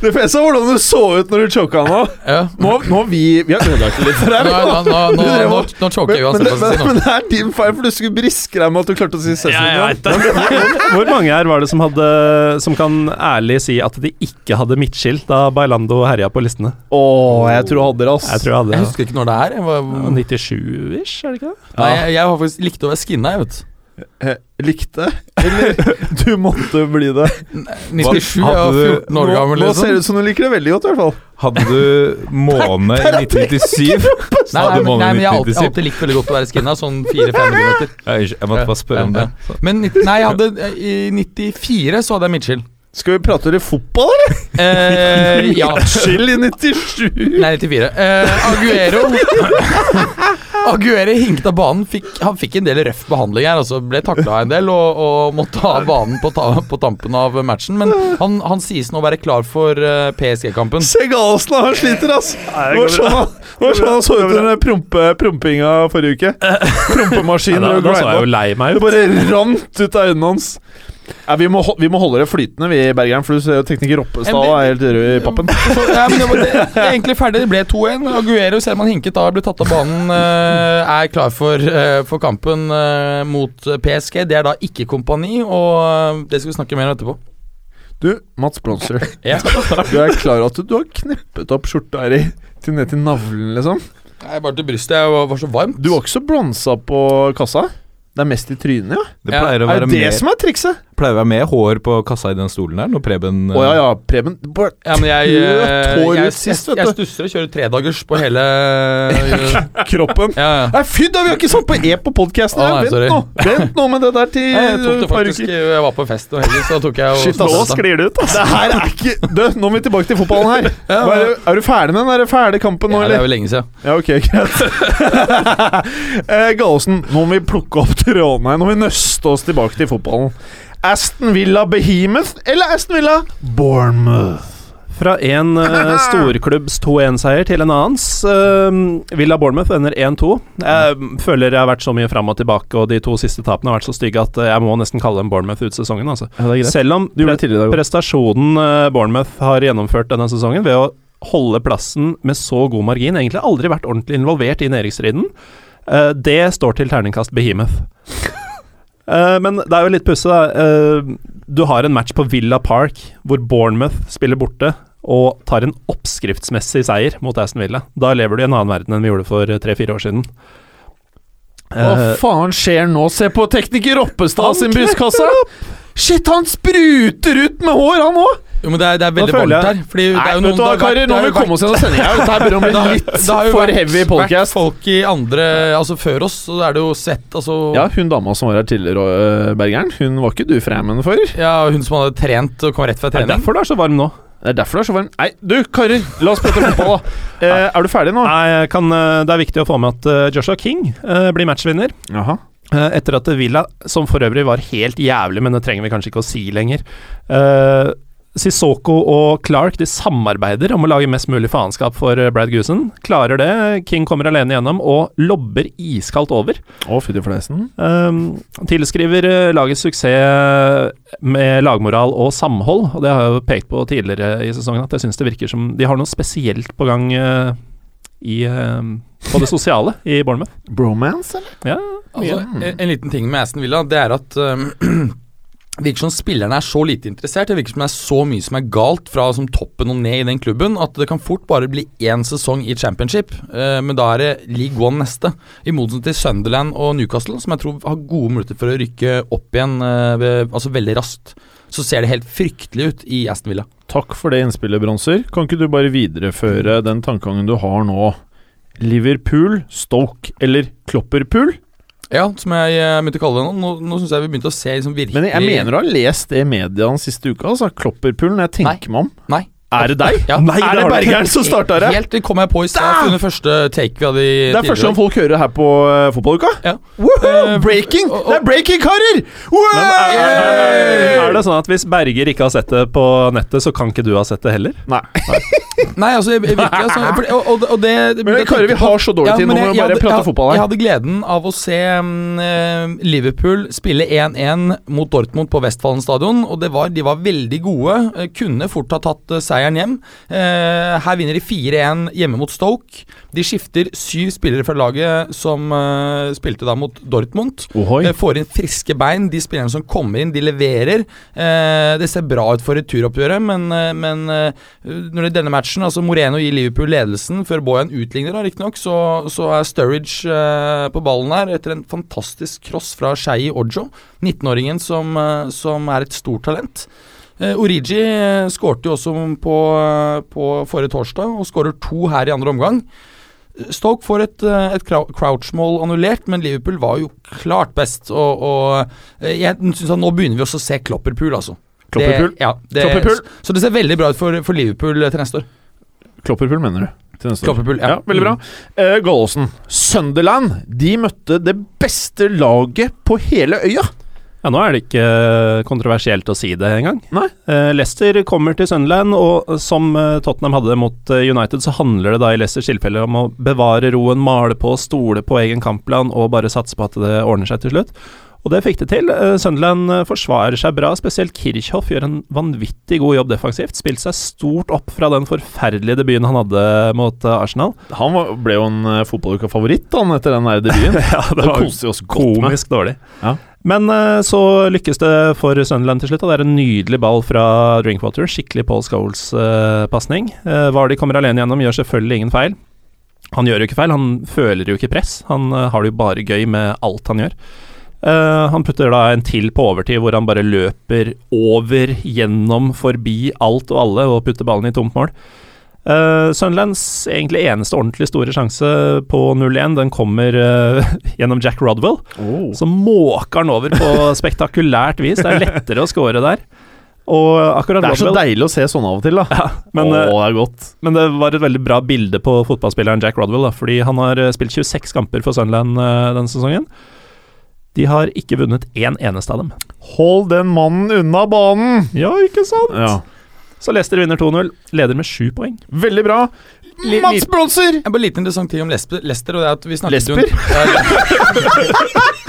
Det jeg av hvordan du så ut når du choka nå. Ja. Nå, nå vi, vi har ødelagt det litt for Nå, deg. nå, nå, nå, nå, nå choker jeg Men, men, men, nå. men det er din feil, for du skulle briske deg med at du klarte å si Cæsar. Hvor mange her var det som, hadde, som kan ærlig si at de ikke hadde midtskilt da Bailando herja på listene? Å, jeg tror jeg hadde det, ass. Jeg jeg hadde Jeg husker ikke når det er. Var, 97-ish, er det ikke det? nei, jeg, jeg har faktisk likt å være skinna, jeg, vet du. Eh, Likte? Eller du måtte bli det? 97, jeg var 14 år gammel, Nå, nå ser det liksom. ut som du liker det veldig godt, i hvert fall. Hadde du måne i 1997? Nei, nei, men, nei, men jeg har alltid, alltid likt veldig godt å være skinna, sånn 400-500 meter. Ja, Jeg måtte bare spørre om det. Men nei, jeg hadde I 94 så hadde jeg midtskill. Skal vi prate litt fotball, eller? Eh, ja. Skyld i 97! Nei, 94. Eh, Aguero Aguero hinket av banen. Fikk, han fikk en del røff behandling her. Altså ble takla en del og, og måtte ha banen på, ta, på tampen av matchen. Men han, han sies nå å være klar for uh, PSG-kampen. Se Galesen, han sliter, ass! Det var sånn han, var sånn han så ut under prompe, prompinga forrige uke. Prompemaskin. da, da, da så jeg jo lei meg Det ut. bare rant ut av øynene hans. Ja, vi, må, vi må holde det flytende, vi Bergeren, for du ser jo tekniker Roppestad er helt rød i pappen. Så, ja, men det, var, det, det er egentlig ferdig. Det ble 2-1. Aguero, ser man hinket da, ble tatt av banen, eh, er klar for, eh, for kampen eh, mot PSG. Det er da ikke kompani, og det skal vi snakke mer om etterpå. Du, Mats Bronser. Ja. Du er klar over at du, du har kneppet opp skjorta her i, til ned til navlen, liksom? Nei, bare til brystet. Jeg var, var så varmt. Du var ikke så blonsa på kassa? Det er mest i trynet, ja? Det Ja, pleier å Er være det det mer, som er trikset? Pleier å være med hår på kassa i den stolen her når Preben Å ja, ja, Preben bare Ja, men jeg, eh, hår jeg, ut sist, jeg, vet jeg du. stusser og kjører tredagers på hele kroppen. Ja, ja. Nei, fy da, vi har ikke satt på E på podkasten! Oh, Vent nå Vent nå med det der til Jeg tok det faktisk. Jeg var på fest og helgen, så tok jeg og Shit. Nå sklir det ut, altså. Det her er ikke Du, nå må vi tilbake til fotballen her. Ja, Er, du, er du ferdig med den der ferdig kampen nå, Ja, det er jo lenge siden. Ja, ok, greit. eh, Gallosen, nå må vi plukke opp trådene her. Nå må vi nøste oss tilbake til fotballen. Aston Villa Behemoth eller Aston Villa Bournemouth? Fra en uh, storklubbs 2-1-seier til en annens. Uh, Villa Bournemouth ender 1-2. Jeg føler jeg har vært så mye fram og tilbake, og de to siste tapene har vært så stygge at jeg må nesten kalle dem Bournemouth ut sesongen. Altså. Ja, Selv om dag. prestasjonen eh, Bournemouth har gjennomført denne sesongen ved å holde plassen med så god margin, egentlig aldri vært ordentlig involvert i nedrykksstriden, uh, det står til terningkast Behemoth. Eh, men det er jo litt pussig, da. Eh, du har en match på Villa Park hvor Bournemouth spiller borte og tar en oppskriftsmessig seier mot Aston Villa. Da lever du i en annen verden enn vi gjorde for tre-fire år siden. Hva uh, faen skjer nå? Se på tekniker Roppestad sin brystkasse! Shit, han spruter ut med hår, han òg! Jo, men det er, det er veldig varmt jeg- her. Fordi det er jo vet noen vært- karer, nå det må har vi komme oss gjennom sendinga. Dette her begynner å Det bli har- litt det har jo for vært- heavy vært podcast. folk i andre Altså før oss, så er det jo sett Altså Ja, hun dama som var her tidligere, uh, Bergeren, hun var ikke du fremmed for? Ja, hun som hadde trent og kom rett fra trening. det er derfor du er så varm nå. Det er derfor du er så varm. Nei, du karer, la oss prate fotball, da. Eh, er du ferdig nå? Nei, kan, eh, det er viktig å få med at eh, Joshua King eh, blir matchvinner. Jaha. Eh, etter at Villa, som for øvrig var helt jævlig, men det trenger vi kanskje ikke å si lenger eh, Sissoko og Clark de samarbeider om å lage mest mulig faenskap for eh, Brad Goosen. Klarer det. King kommer alene gjennom og lobber iskaldt over. Å, fytti fleisen. Um, tilskriver eh, lagets suksess med lagmoral og samhold, og det har jeg jo pekt på tidligere i sesongen, at jeg syns det virker som de har noe spesielt på gang uh, i, uh, på det sosiale i Bournemouth. Bromance, eller? Ja, Altså, en, en liten ting med Aston Villa, det er at um, virker som spillerne er så lite interessert. Det virker som det er så mye som er galt fra som toppen og ned i den klubben, at det kan fort bare bli én sesong i championship. Eh, men da er det league one neste. I motsetning til Sunderland og Newcastle, som jeg tror har gode muligheter for å rykke opp igjen eh, ved, altså veldig raskt. Så ser det helt fryktelig ut i Aston Villa. Takk for det innspillet, Bronser. Kan ikke du bare videreføre den tankegangen du har nå? Liverpool, Stoke eller Klopperpool? Ja, som jeg eh, begynte å kalle det nå. Nå, nå syns jeg vi begynte å se liksom virkelig Men jeg mener du har lest det i media den siste uka, altså. Klopperpullen. jeg tenker meg om. Nei. Er det deg? Ja. Nei, er det Bergeren som starta det? Helt det kom jeg på i stad, under første take vi hadde i Det er første gang folk hører det her på uh, fotballuka. Ja. Eh, breaking! Uh, uh, Det er breaking, karer! Er, er, er det sånn at hvis Berger ikke har sett det på nettet, så kan ikke du ha sett det heller? Nei. Nei, altså jeg, virkelig, altså, for, og, og, og det, det Men karer, vi har så dårlig tid nå, men må vi bare prate jeg- fotball her. Jeg hadde gleden av å se eh, Liverpool spille 1-1 mot Dortmund på Westfallen stadion, og det var, de var veldig gode. eh, Kunne fort ha tatt eh, seieren hjem. Eh, Her vinner de 4-1 hjemme mot Stoke. De skifter syv spillere fra laget som eh, spilte da mot Dortmund. Ohoi. Eh, Får inn friske bein. De spillerne som kommer inn, de leverer. Eh, det ser bra ut for returoppgjøret, men, eh, men når det er denne matchen Altså Moreno gir Liverpool ledelsen før Boyan utligner, riktignok, så, så er Sturridge på ballen her etter en fantastisk cross fra Shei Ojo, 19-åringen som, som er et stort talent. Eh, Origi eh, skårte jo også på, eh, på forrige torsdag, og skårer to her i andre omgang. Stoke får et, et crouch-mål annullert, men Liverpool var jo klart best. Og, og jeg synes at nå begynner vi også å se Klopperpool, altså. Klopperpool? Det, ja, det, Klopperpool? Så det ser veldig bra ut for, for Liverpool til neste år. Klopperpool, mener du? Klopperpool, ja. ja. Veldig bra. Uh, Gallosen. Sunderland de møtte det beste laget på hele øya. Ja, Nå er det ikke eh, kontroversielt å si det engang. Nei. Eh, Leicester kommer til Sunderland, og som eh, Tottenham hadde mot United, så handler det da i Leicesters tilfelle om å bevare roen, male på, stole på egen kampplan og bare satse på at det ordner seg til slutt. Og det fikk det til. Sunderland forsvarer seg bra, spesielt Kirchhoff gjør en vanvittig god jobb defensivt. Spilte seg stort opp fra den forferdelige debuten han hadde mot Arsenal. Han ble jo en fotballukafavoritt han etter den der debuten. ja, det var komisk dårlig. Ja. Men eh, så lykkes det for Sunderland til slutt, det er en nydelig ball fra Drinkwater. Skikkelig Paul Scholes-pasning. Vardi Vardy kommer alene gjennom, gjør selvfølgelig ingen feil. Han gjør jo ikke feil, han føler jo ikke press. Han eh, har det jo bare gøy med alt han gjør. Eh, han putter da en til på overtid, hvor han bare løper over, gjennom, forbi alt og alle og putter ballen i tomt mål. Uh, Sunlands egentlig eneste ordentlig store sjanse på 0-1, den kommer uh, gjennom Jack Rodwell. Oh. Så måker han over på spektakulært vis. Det er lettere å score der. Det er så deilig å se sånn av og til, da. men, Å, eh, det er godt. men det var et veldig bra bilde på fotballspilleren Jack Rodwell. Da, fordi han har spilt 26 kamper for Sunland uh, denne sesongen. De har ikke vunnet én eneste av dem. Hold den mannen unna banen! Ja, ikke sant? Ja. Så Leicester vinner 2-0. Leder med sju poeng. Veldig bra. L Mats Bronser! Jeg bare liten interessant ting om Lesper, Lester, og det er at vi snakket Lesper? jo Ja,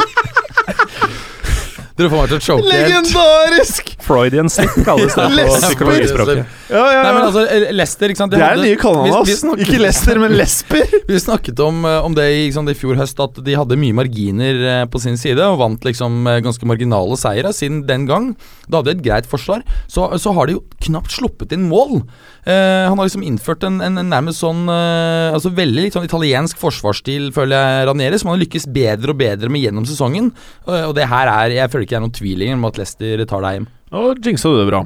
Dere får meg til å choke helt. Legendarisk! Freudian slip kalles det på Lesper. psykologispråket. Ja, ja, Nei, men ja. altså, eh, Lester, ikke sant de Det er det nye kallenavnet hans. snakket- Ikke Lester, men Lesper. Vi snakket om, eh, om det i, sant, i fjor høst, at de hadde mye marginer eh, på sin side, og vant liksom ganske marginale seire siden den gang. Da hadde de et greit forsvar. Så, så har de jo knapt sluppet inn mål. Eh, han har liksom innført en, en, en nærmest sånn eh, Altså veldig litt sånn italiensk forsvarsstil, føler jeg, Ranieri, som han har lykkes bedre og bedre med gjennom sesongen. Og, og det her er Jeg føler ikke det er noen tvil om at Leicester tar deg hjem. Og jinxa du det bra.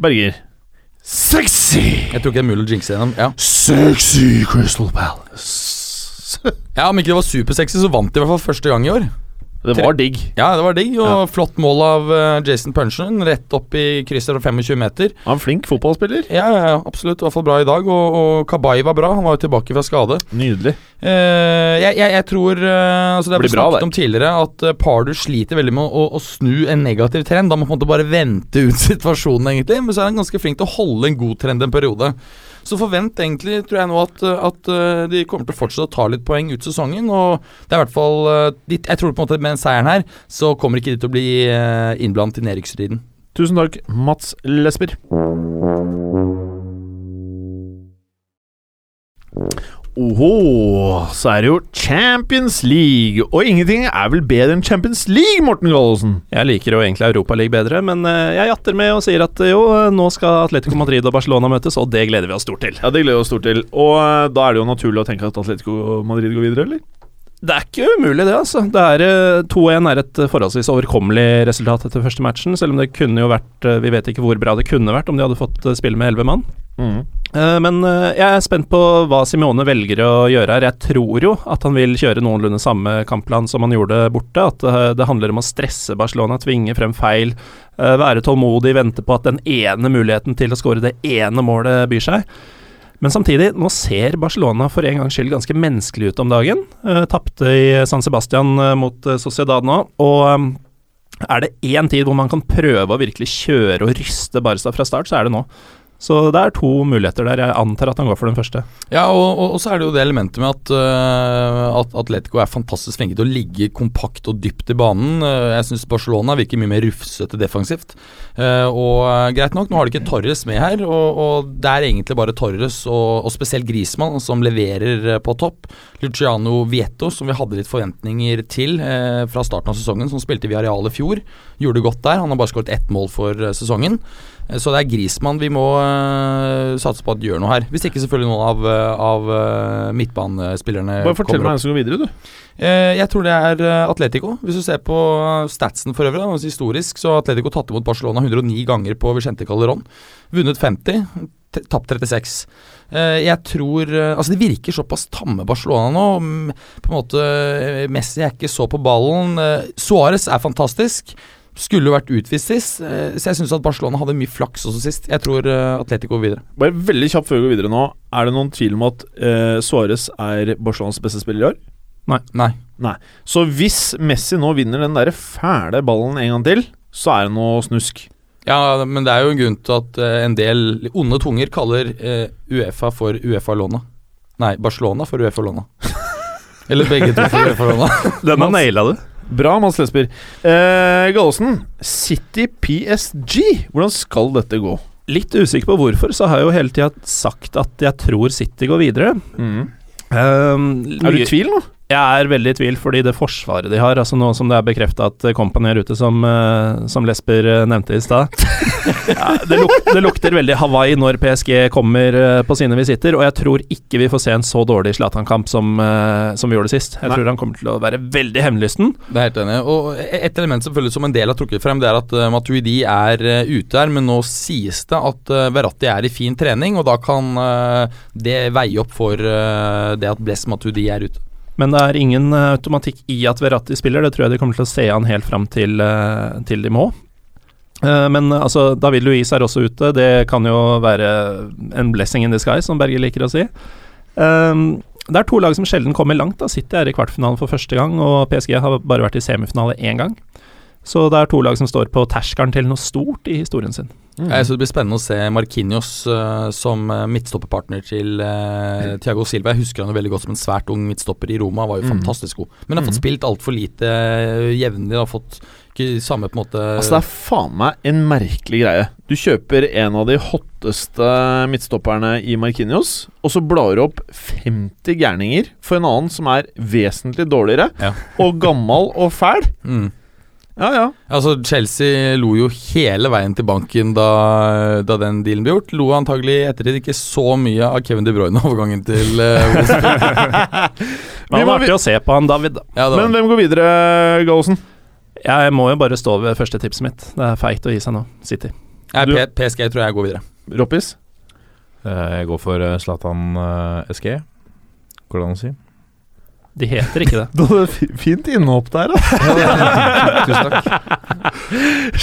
Berger. Sexy! Jeg tror ikke det er mulig å jinxe gjennom. Ja. Sexy Crystal Palace. ja, Om ikke det var supersexy, så vant de i hvert fall første gang i år. Det var digg. Ja, det var digg, og Ja. flott mål av eh, Jason Punchen. Rett opp i krysset fra 25 meter. Han er flink fotballspiller. Ja, ja, absolutt. I hvert fall bra i dag. Og, og Kabay var bra. Han var jo tilbake fra skade. Nydelig. Eh, jeg, jeg, jeg tror eh, altså Det har vi snakket bra, om tidligere, at uh, Pardu sliter veldig med å, å snu en negativ trend. Da må man på en måte bare vente ut situasjonen, egentlig. Men så er han ganske flink til å holde en god trend en periode. Så forvent egentlig, tror jeg nå, at, at de kommer til å fortsette å ta litt poeng ut sesongen. Og det er i hvert fall Jeg tror på en måte med den seieren her, så kommer ikke de til å bli uh, innblandet i nedrykksstriden. Tusen takk, Mats Lesber. Oho, så er det jo Champions League. Og ingenting er vel bedre enn Champions League, Morten Gallosen? Jeg liker jo egentlig Europaligaen bedre, men eh, jeg jatter med og sier at eh, jo, eh, nå skal Atletico Madrid og Barcelona møtes, og det gleder vi oss stort til. Ja, det gleder vi oss stort til. Og eh, da er det jo naturlig å tenke at Atletico Madrid går videre, eller? Det er ikke umulig, det, altså. Det er eh, 2-1 er et eh, forholdsvis overkommelig resultat etter første matchen, selv om det kunne jo vært eh, Vi vet ikke hvor bra det kunne vært om de hadde fått spille med elleve mann. Mm. Men jeg er spent på hva Simione velger å gjøre her. Jeg tror jo at han vil kjøre noenlunde samme kampplan som han gjorde borte. At det handler om å stresse Barcelona, tvinge frem feil, være tålmodig, vente på at den ene muligheten til å skåre det ene målet byr seg. Men samtidig, nå ser Barcelona for en gangs skyld ganske menneskelig ut om dagen. Uh, Tapte i San Sebastian eh, mot eh, Sociedad nå, og um, er det én tid hvor man kan prøve å virkelig kjøre og ryste Barca fra start, så er det nå. Så det er to muligheter der. Jeg antar at han går for den første. Ja, og, og, og så er det jo det elementet med at, uh, at Atletico er fantastisk flinke til å ligge kompakt og dypt i banen. Uh, jeg syns Barcelona virker mye mer rufsete defensivt. Uh, og greit nok, nå har de ikke Torres med her, og, og det er egentlig bare Torres og, spesielt Grismann som leverer på topp. Luciano Vieto, som vi hadde litt forventninger til fra starten av sesongen, som spilte via Real i fjor, gjorde godt der. Han har bare skåret ett mål for sesongen. Så det er Grismann vi må satse på at gjør noe her. Hvis ikke selvfølgelig noen av, eh, av eh, midtbanespillerne Bare fortell meg hvem som går videre, du. Eh, jeg tror det er eh, Atletico. Hvis du ser på statsen for øvrig, da, historisk, så har Atletico tatt imot Barcelona 109 ganger på Vicente Calderón. Vunnet 50, t- tapt 36. Eh, jeg tror eh, Altså, det virker såpass tamme Barcelona nå. Mm, På en måte eh, Messi er ikke så på ballen. Eh, Suárez er fantastisk. Skulle jo vært utvist sist, eh, så jeg syns at Barcelona hadde mye flaks også sist. Jeg tror eh, Atletico går videre. Bare veldig kjapt før vi går videre nå. Er det noen tvil om at uh, Suárez er Barcelonas beste spiller i år? Nei. Nei Så hvis Messi nå vinner den der fæle ballen en gang til, så er det noe snusk. Ja, men det er jo en grunn til at eh, en del onde tunger kaller eh, Uefa for Uefa-låna. Nei, Barcelona for Uefa-låna. Eller begge to for Uefa-låna. Den har naila du. Bra, Mads Lesber. Eh, Gallosen, City PSG. Hvordan skal dette gå? Litt usikker på hvorfor, så har jeg jo hele tida sagt at jeg tror City går videre. Um, Er du i tvil nå? Jeg er veldig i tvil, fordi det forsvaret de har, altså nå som det er bekrefta at Company er ute, som, eh, som Lesber eh, nevnte i stad ja, det, luk, det lukter veldig Hawaii når PSG kommer eh, på sine visitter, og jeg tror ikke vi får se en så dårlig Zlatan-kamp som, som vi gjorde sist. Jeg Nei. tror han kommer til å være veldig hemmelysten. Det er helt enig. Og et element selvfølgelig som en del har trukket frem, det er at Matuidi er ute her, men nå sies det at Verratti er i fin trening, og da kan det veie opp for det at Bless Matuidi er ute. Men det er ingen eh, automatikk i at Verratti spiller, det tror jeg de kommer til å se an helt fram til, eh, til de må. Eh, men altså, David Luiz er også ute. Det kan jo være en blessing in disguise, som Berger liker å si. Um, det er to lag som sjelden kommer langt. da City er i kvartfinalen for første gang, og PSG har bare vært i semifinale én gang. Så det er to lag som står på terskelen til noe stort i historien sin. Jeg synes Det blir spennende å se Marquinhos uh, som eh, midtstopperpartner til uh, Thiago Silva. Jeg husker han jo veldig godt som en svært ung midtstopper i Roma. Var jo Mm. fantastisk god. Men har fått spilt altfor lite jevnlig. Har fått ikke samme på en måte Altså Det er faen meg en merkelig greie. Du kjøper en av de hotteste midtstopperne i Markinios, og så blar du opp 50 gærninger for en annen som er vesentlig dårligere, Ja. og gammel og fæl. mm. Ja, ja. Altså Chelsea lo jo hele veien til banken da, da den dealen ble gjort. Lo antagelig ettertid ikke så mye av Kevin De Bruyne-overgangen til uh, Men det var artig å se på han, David. ja, Men hvem går videre, Gallosen? Jeg må jo bare stå ved første tipset mitt. Det er feigt å gi seg nå. City. Du- PSG tror jeg går videre. Roppis? Eh, Jeg går for eh, Zlatan uh, SG. Går det an å si? De heter ikke det. Du hadde fint innhopp der, da. Tusen takk.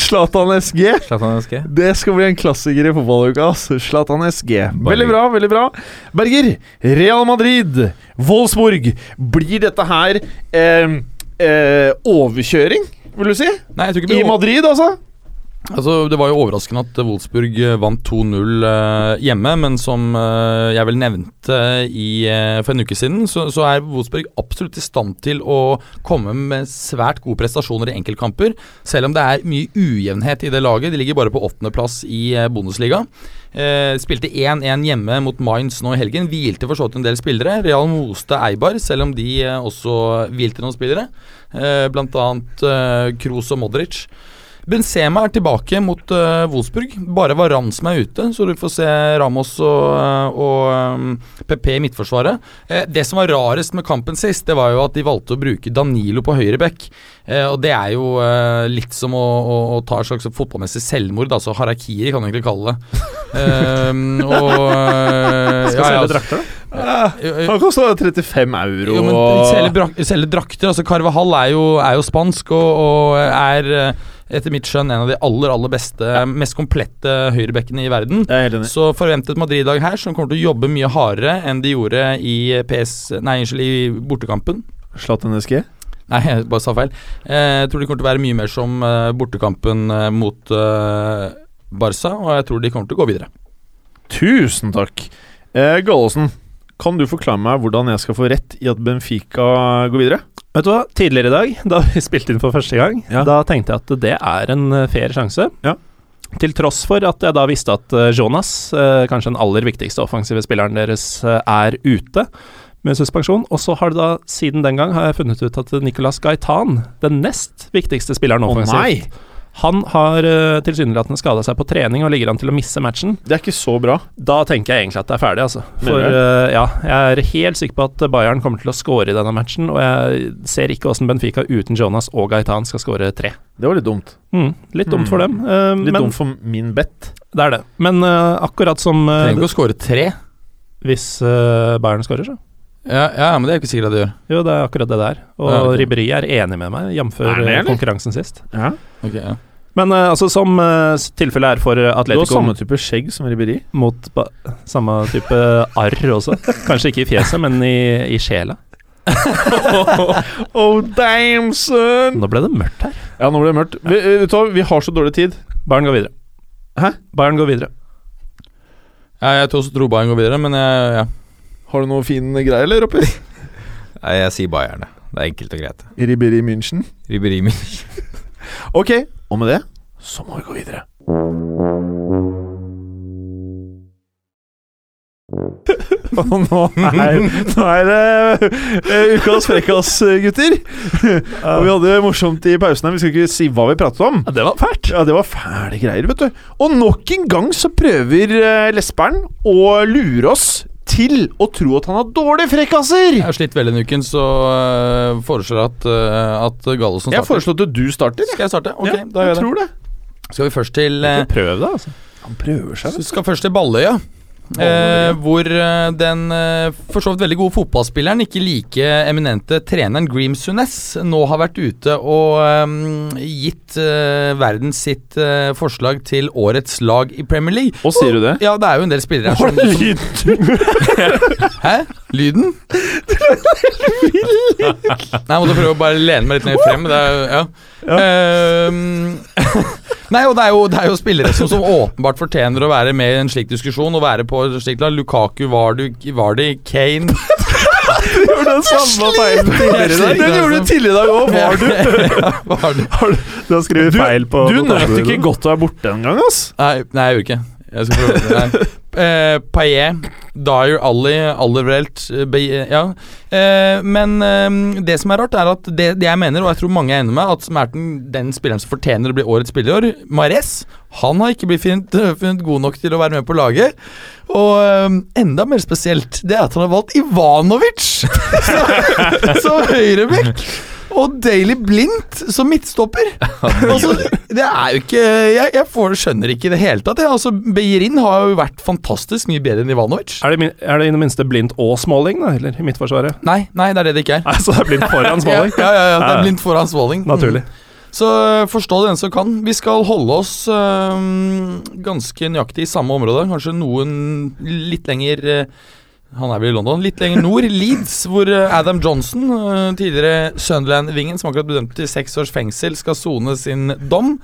Zlatan SG. Slatan SG. Det skal bli en klassiker i fotballuka. Slatan Zlatan SG. Veldig bra, veldig bra. Berger, Real Madrid, Wolfsburg. Blir dette her eh, eh, overkjøring, vil du si? Nei, jeg tror ikke I Madrid, altså? Altså, Det var jo overraskende at Wolfsburg eh, vant 2-0 eh, hjemme, men som eh, jeg vel nevnte i, eh, for en uke siden, så, så er Wolfsburg absolutt i stand til å komme med svært gode prestasjoner i enkeltkamper, selv om det er mye ujevnhet i det laget. De ligger bare på åttendeplass i eh, Bundesliga. Eh, spilte 1-1 hjemme mot Mainz nå i helgen. Hvilte for så vidt en del spillere. Real moste Eibar, selv om de også hvilte noen spillere. Eh, eh, Kroos og Modric. Benzema er tilbake mot uh, Wolfsburg. Bare Varan som er ute, så du får se Ramos og, eh, og um, PP i midtforsvaret. Eh, det som var rarest med kampen sist, det var jo at de valgte å bruke Danilo på høyre bekk. Eh, og det er jo eh, litt som å, å, å ta et slags fotballmessig selvmord, altså harakiri kan du egentlig kalle det. Ehm, og eh, Skal selge drakter, da. Eh, Han kosta 35 euro. jo, men selge, selge drakter altså Carvahall er jo, er jo spansk og, og er eh, etter mitt skjønn en av de aller aller beste, mest komplette høyrebekkene i verden. Er. Så forventet Madrid-dag her, som kommer til å jobbe mye hardere enn de gjorde i PS Nei, i bortekampen. Slatt NSG? Nei, jeg bare sa feil. Eh, jeg tror de kommer til å være mye mer som eh, bortekampen mot Barca, og jeg tror de kommer til å gå videre. Tusen takk. Eh, Gallosen, kan du forklare meg hvordan jeg skal få rett i at Benfica går videre? Vet du hva, tidligere i dag, da vi spilte inn for første gang, Ja. da tenkte jeg at det er en eh, fair sjanse. Ja. Til tross for at jeg da visste at eh, Jonas, eh, kanskje den aller viktigste offensive spilleren deres, er ute med suspensjon. Og så har det da, siden den gang, har jeg funnet ut at Nicolas Gaitan, den nest viktigste spilleren offensivt, nei! Han har uh, tilsynelatende skada seg på trening og ligger an til å misse matchen. Det er ikke så bra. Da tenker jeg egentlig at det er ferdig, altså. For du? eh, ja, jeg er helt sikker på at Bayern kommer til å score i denne matchen, og jeg ser ikke hvordan Benfica uten Jonas og Gaitan skal score tre. Det var litt dumt. Mm, litt dumt for dem, Uh, Litt men dumt for min bet. det er det. Men akkurat som uh, Trenger ikke å skåre tre. hvis Bayern skårer, så. Ja, ja, men det er jo ikke sikkert at det gjør. Jo, det er akkurat det det er. Og Ja, okay. Ribéry er enig med meg, jf. Konkurransen sist. Ja. Okay, ja. Men uh, altså, som uh, tilfellet er for Atletico Du har samme type skjegg som Ribberi. mot ba samme type arr også. Kanskje ikke i fjeset, men i, i sjela. oh, damn, son! Nå ble det mørkt her. Ja, nå ble det mørkt. Vi, eh, vet du vi har så dårlig tid. Bayern går videre. Hæ? Bayern går videre. Ja, jeg tror også tror Bayern går videre, men jeg, ja. Har du noe fin greie, eller, oppi? Nei, jeg sier Bayern, det. Det er enkelt og greit. Riberi München. Riberi München. Ok, og med det så må vi gå videre. Og nå er, nå er det uh, ukas frekkas, gutter. Og vi hadde det morsomt i pausen her. Vi skal ikke si hva vi pratet om. Ja, det var fælt. Ja, det var fæle greier, vet du. Og nok en gang så prøver uh, lesberen å lure oss til å tro at han har dårlige frekkaser. Jeg har slitt veldig denne uken, så uh, foreslår jeg at, uh, at Gallosen starter. Jeg foreslår at du starter. Skal jeg starte? Ok, ja, da gjør jeg jeg det. det. Skal vi først til uh, Prøv det, altså. Han prøver seg. Vi skal først til Balløya. Eh, hvor eh, den eh, for så vidt veldig gode fotballspilleren, ikke like eminente treneren Greem Sunes, nå har vært ute og eh, gitt eh, verden sitt eh, forslag til årets lag i Premier League. Og sier du det? Ja, det er jo en del spillere her som, som Hæ? Lyden? Nei, jeg måtte prøve å bare lene meg litt ned frem. Det er, ja. Ehm, Nei, og det er, jo, det er jo spillere som, som åpenbart fortjener å være med i en slik diskusjon og være på slik lag. Lukaku, Vardy, Vardy Kane Du gjorde den samme feilen tidligere i dag. Den gjorde du tidligere i dag òg, var du? ja, Vardy. Du har skrevet feil på du nøt ikke godt å være borte en gang, ass. Nei, nei, jeg gjorde ikke Jeg skal prøve nei. Eh, Paillet, Dyer, Ali, Alderwelt eh, Ja. Eh, men eh, det som er rart, er at det, det jeg mener, og jeg tror mange er enig med, at er den, spilleren som fortjener å bli årets spiller i år, Mares, han har ikke blitt funnet, funnet god nok til å være med på laget. Og eh, enda mer spesielt, det er at han har valgt Ivanovic som høyrebekk. Og Daily Blindt som midtstopper. altså, det er jo ikke Jeg, jeg får, skjønner ikke i det hele tatt. Altså, Beirin har jo vært fantastisk mye bedre enn Ivanovic. Er det, er det i det minste blindt og Smalling, da, eller i Midtforsvaret? Nei, nei, det er det det ikke er. Nei, så det er blindt foran Smalling? Ja, ja, ja, det er blindt foran Smalling. Naturlig. Så øh, forstå det den som kan. Vi skal holde oss øh, ganske nøyaktig i samme område. Kanskje noen litt lenger øh, Han er vel i London. Litt lenger nord, Leeds, hvor øh, Adam Johnson, øh, tidligere Sunderland-vingen, som akkurat ble dømt til seks års fengsel, skal sone sin dom.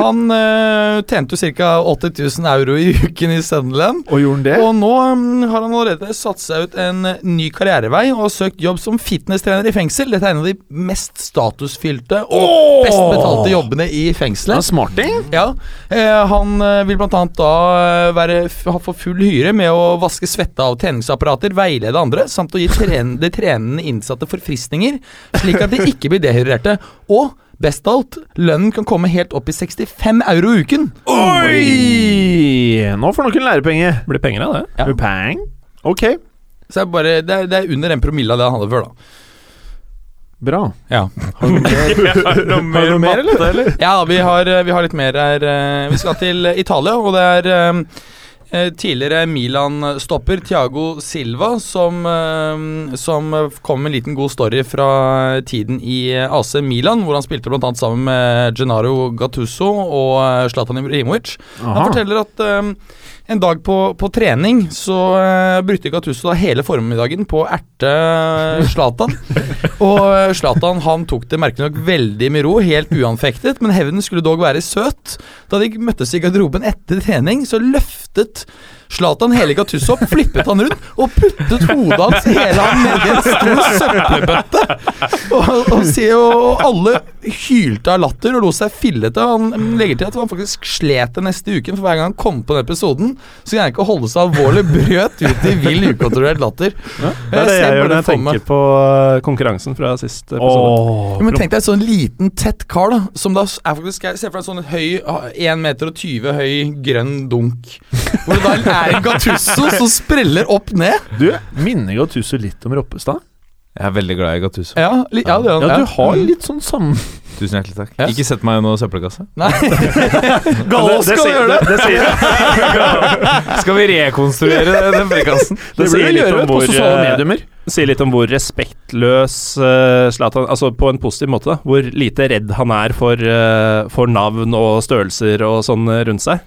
Han øh, tjente jo ca. 80 000 euro i uken i Sunderland. Og gjorde han det? Og nå um, har han allerede satt seg ut en uh, ny karrierevei og har søkt jobb som fitnesstrener i fengsel. Dette er en av de mest statusfylte og best betalte jobbene i fengselet. smarting. Ja, eh, Han vil vil bl.a. da eh, være, ha- få full hyre med å vaske svette av treningsapparater, veilede andre, samt å gi tren de trenende innsatte forfriskninger, slik at de ikke blir dehydrerte. Og best av alt, lønnen kan komme helt opp i 65 euro i uken. Oi! Nå får noen lærepenge. Blir penger av det? Ja. Peng. Ok, Så det er, bare, det er, det er under en promille av det han hadde før, da. bra. Ja. Har du noe mer, eller? Ja, vi har, vi har litt mer her. eh, Vi skal til Italia, og det er eh, eh, tidligere Milan-stopper Thiago Silva som, eh, som kom med en liten god story fra tiden i AC Milan, hvor han spilte bl.a. sammen med Gennaro Gattuso og eh, Zlatan Ibrahimovic. Han forteller at eh, en dag på, på trening så uh, brukte Gattuso da hele formiddagen på å erte Zlatan. og eh, Zlatan han tok det merkelig nok veldig med ro, helt uanfektet, men hevnen skulle dog være søt. Da de møttes i garderoben etter trening, så løftet Zlatan hele Gattuso opp, flippet han rundt og puttet hodet hans hele han nedi en stor søppelbøtte. Og, og, og alle hylte av latter og lo seg fillete. Han legger til at han faktisk slet det neste uken, for hver gang han kom på den episoden, så greide han ikke å holde seg alvorlig, brøt ut i vill, ukontrollert latter. Det er det jeg, jeg gjør når jeg tenker på uh, konkurransen fra sist episode. Åh, Ja, men Tenk deg en sånn liten, tett kar, da som da er faktisk Se for deg en sånn høy 1,20 meter høy grønn dunk. Hvor det da er en Gattusso som spreller opp ned. Du, minner Gattuso litt om Roppestad? Jeg er veldig glad i Gattuso. Ja, li, ja, det er. Ja, du har litt sånn samme Tusen hjertelig takk. Yes. Ikke sett meg i noe søppelkasse. Nei. Gallo skal gjøre det! det, sier, Skal vi rekonstruere den frekassen? Det det sier litt om på hvor eh, mediumer. sier litt om hvor respektløs uh, Zlatan Altså på en positiv måte, da. Hvor lite redd han er for, uh, for navn og størrelser og sånn eh, rundt seg.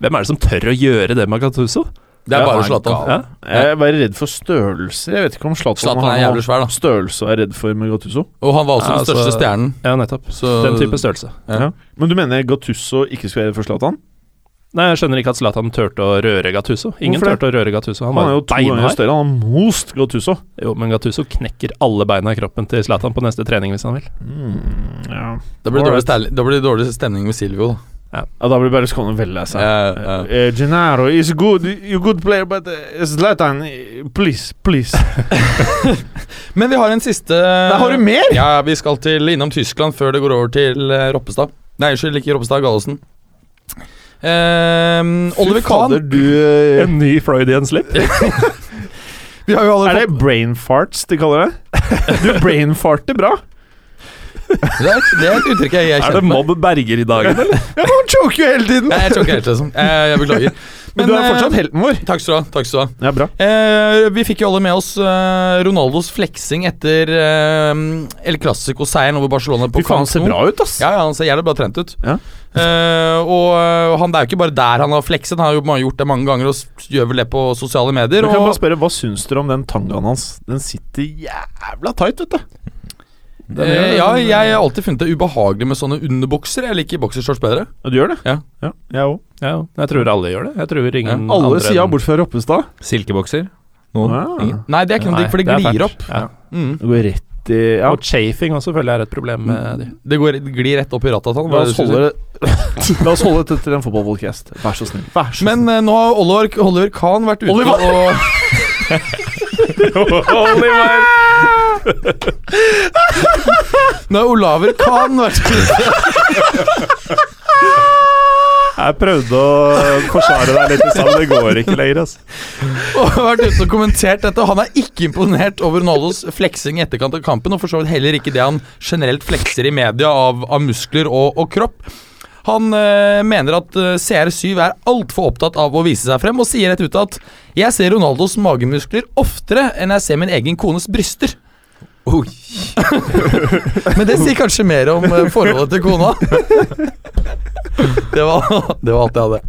Hvem er det som tør å gjøre det med Gattuso? Det er Ja, bare Zlatan. Ja? Jeg er bare redd for størrelser. Jeg vet ikke om Zlatan, er jævlig svær, da. størrelse er redd for med Gattuso. Og han var også Ja, den største altså- stjernen. ja, nettopp. Så Den type størrelse. Ja. Ja. Men du mener Gattuso ikke skal være redd for Zlatan? Nei, jeg skjønner ikke at Zlatan turte å røre Gattuso. Ingen turte å røre Gattuso. Han Han er jo to ganger større. Han har most Gattuso. Jo, men Gattuso knekker alle beina i kroppen til Zlatan på neste trening hvis han vil. Mm, ja. da blir det dårlig, dårlig stemning med Silvio. Da. Ja, da blir Berlusconi veldig lei seg. Ja, ja. Eh, Gennaro is good, you good player, but uh, Zlatan, eh, please, please. Men vi har en siste Nei, har du mer! Ja, vi skal til innom Tyskland før det går over til eh, Roppestad. Nei, unnskyld, ikke Roppestad, Gallosen. Ehm, Oliver Fy fader, Kahn du eh, En ny Freudian slip. Vi har jo alle Er det brain farts de kaller det? Du brainfarter bra. Det er, det er et uttrykk jeg er Er det kjent med. Mobb Berger i dagen, eller? Ja, men Han choker jo hele tiden! Nei, jeg choker helt liksom. Jeg, jeg beklager. Men du er eh, fortsatt helten vår. Takk skal du ha. takk skal du ha Ja, bra. Eh, vi fikk jo alle med oss eh, Ronaldos fleksing etter eh, El Clásico-seieren over Barcelona på Fy faen, han ser bra ut, ass. Ja, ja, han ser jævlig bra trent ut. Ja. Eh, og eh, han, det er jo ikke bare der han har flekset, han har jo gjort det mange ganger og gjør vel det på sosiale medier. Men kan jeg Og, bare spørre, Hva syns dere om den tangaen hans? Den sitter jævla tight, vet du. Den gjør eh, det. ja, jeg har alltid funnet det ubehagelig med sånne underbukser. Jeg liker boksershorts bedre. Og du gjør det? Ja. ja jeg òg. Ja, jeg tror alle gjør det. Jeg tror ingen Alle andre sider enn- bortsett fra Roppestad. Silkebokser? Noen? Ah. Ingen? Nei, det er ikke noe digg, for det er glir fælt. opp. Ja. Mm. Det går rett i Ja. Og chafing også føler jeg er et problem med de. Det går, glir rett opp i ratatan. La oss holde det La oss holde dette til en fotballpodcast. Vær så snill. Vær så Men eh, nå har Oliver, Oliver Kahn vært ute Oliver! og Nå er Olaver Kahn vært Jeg prøvde å forsvare deg litt i stad, men det går ikke lenger. Altså. Og har vært ute og kommentert dette. Han er ikke imponert over Ronaldos fleksing i etterkant av kampen, og for så vidt heller ikke det han generelt flekser i media av, av muskler og, og kropp. Han øh, mener at eh, CR7 er altfor opptatt av å vise seg frem, og sier rett ut at 'Jeg ser Ronaldos magemuskler oftere enn jeg ser min egen kones bryster'. Men det sier kanskje mer om eh, forholdet til kona. Det var, det var alt jeg hadde.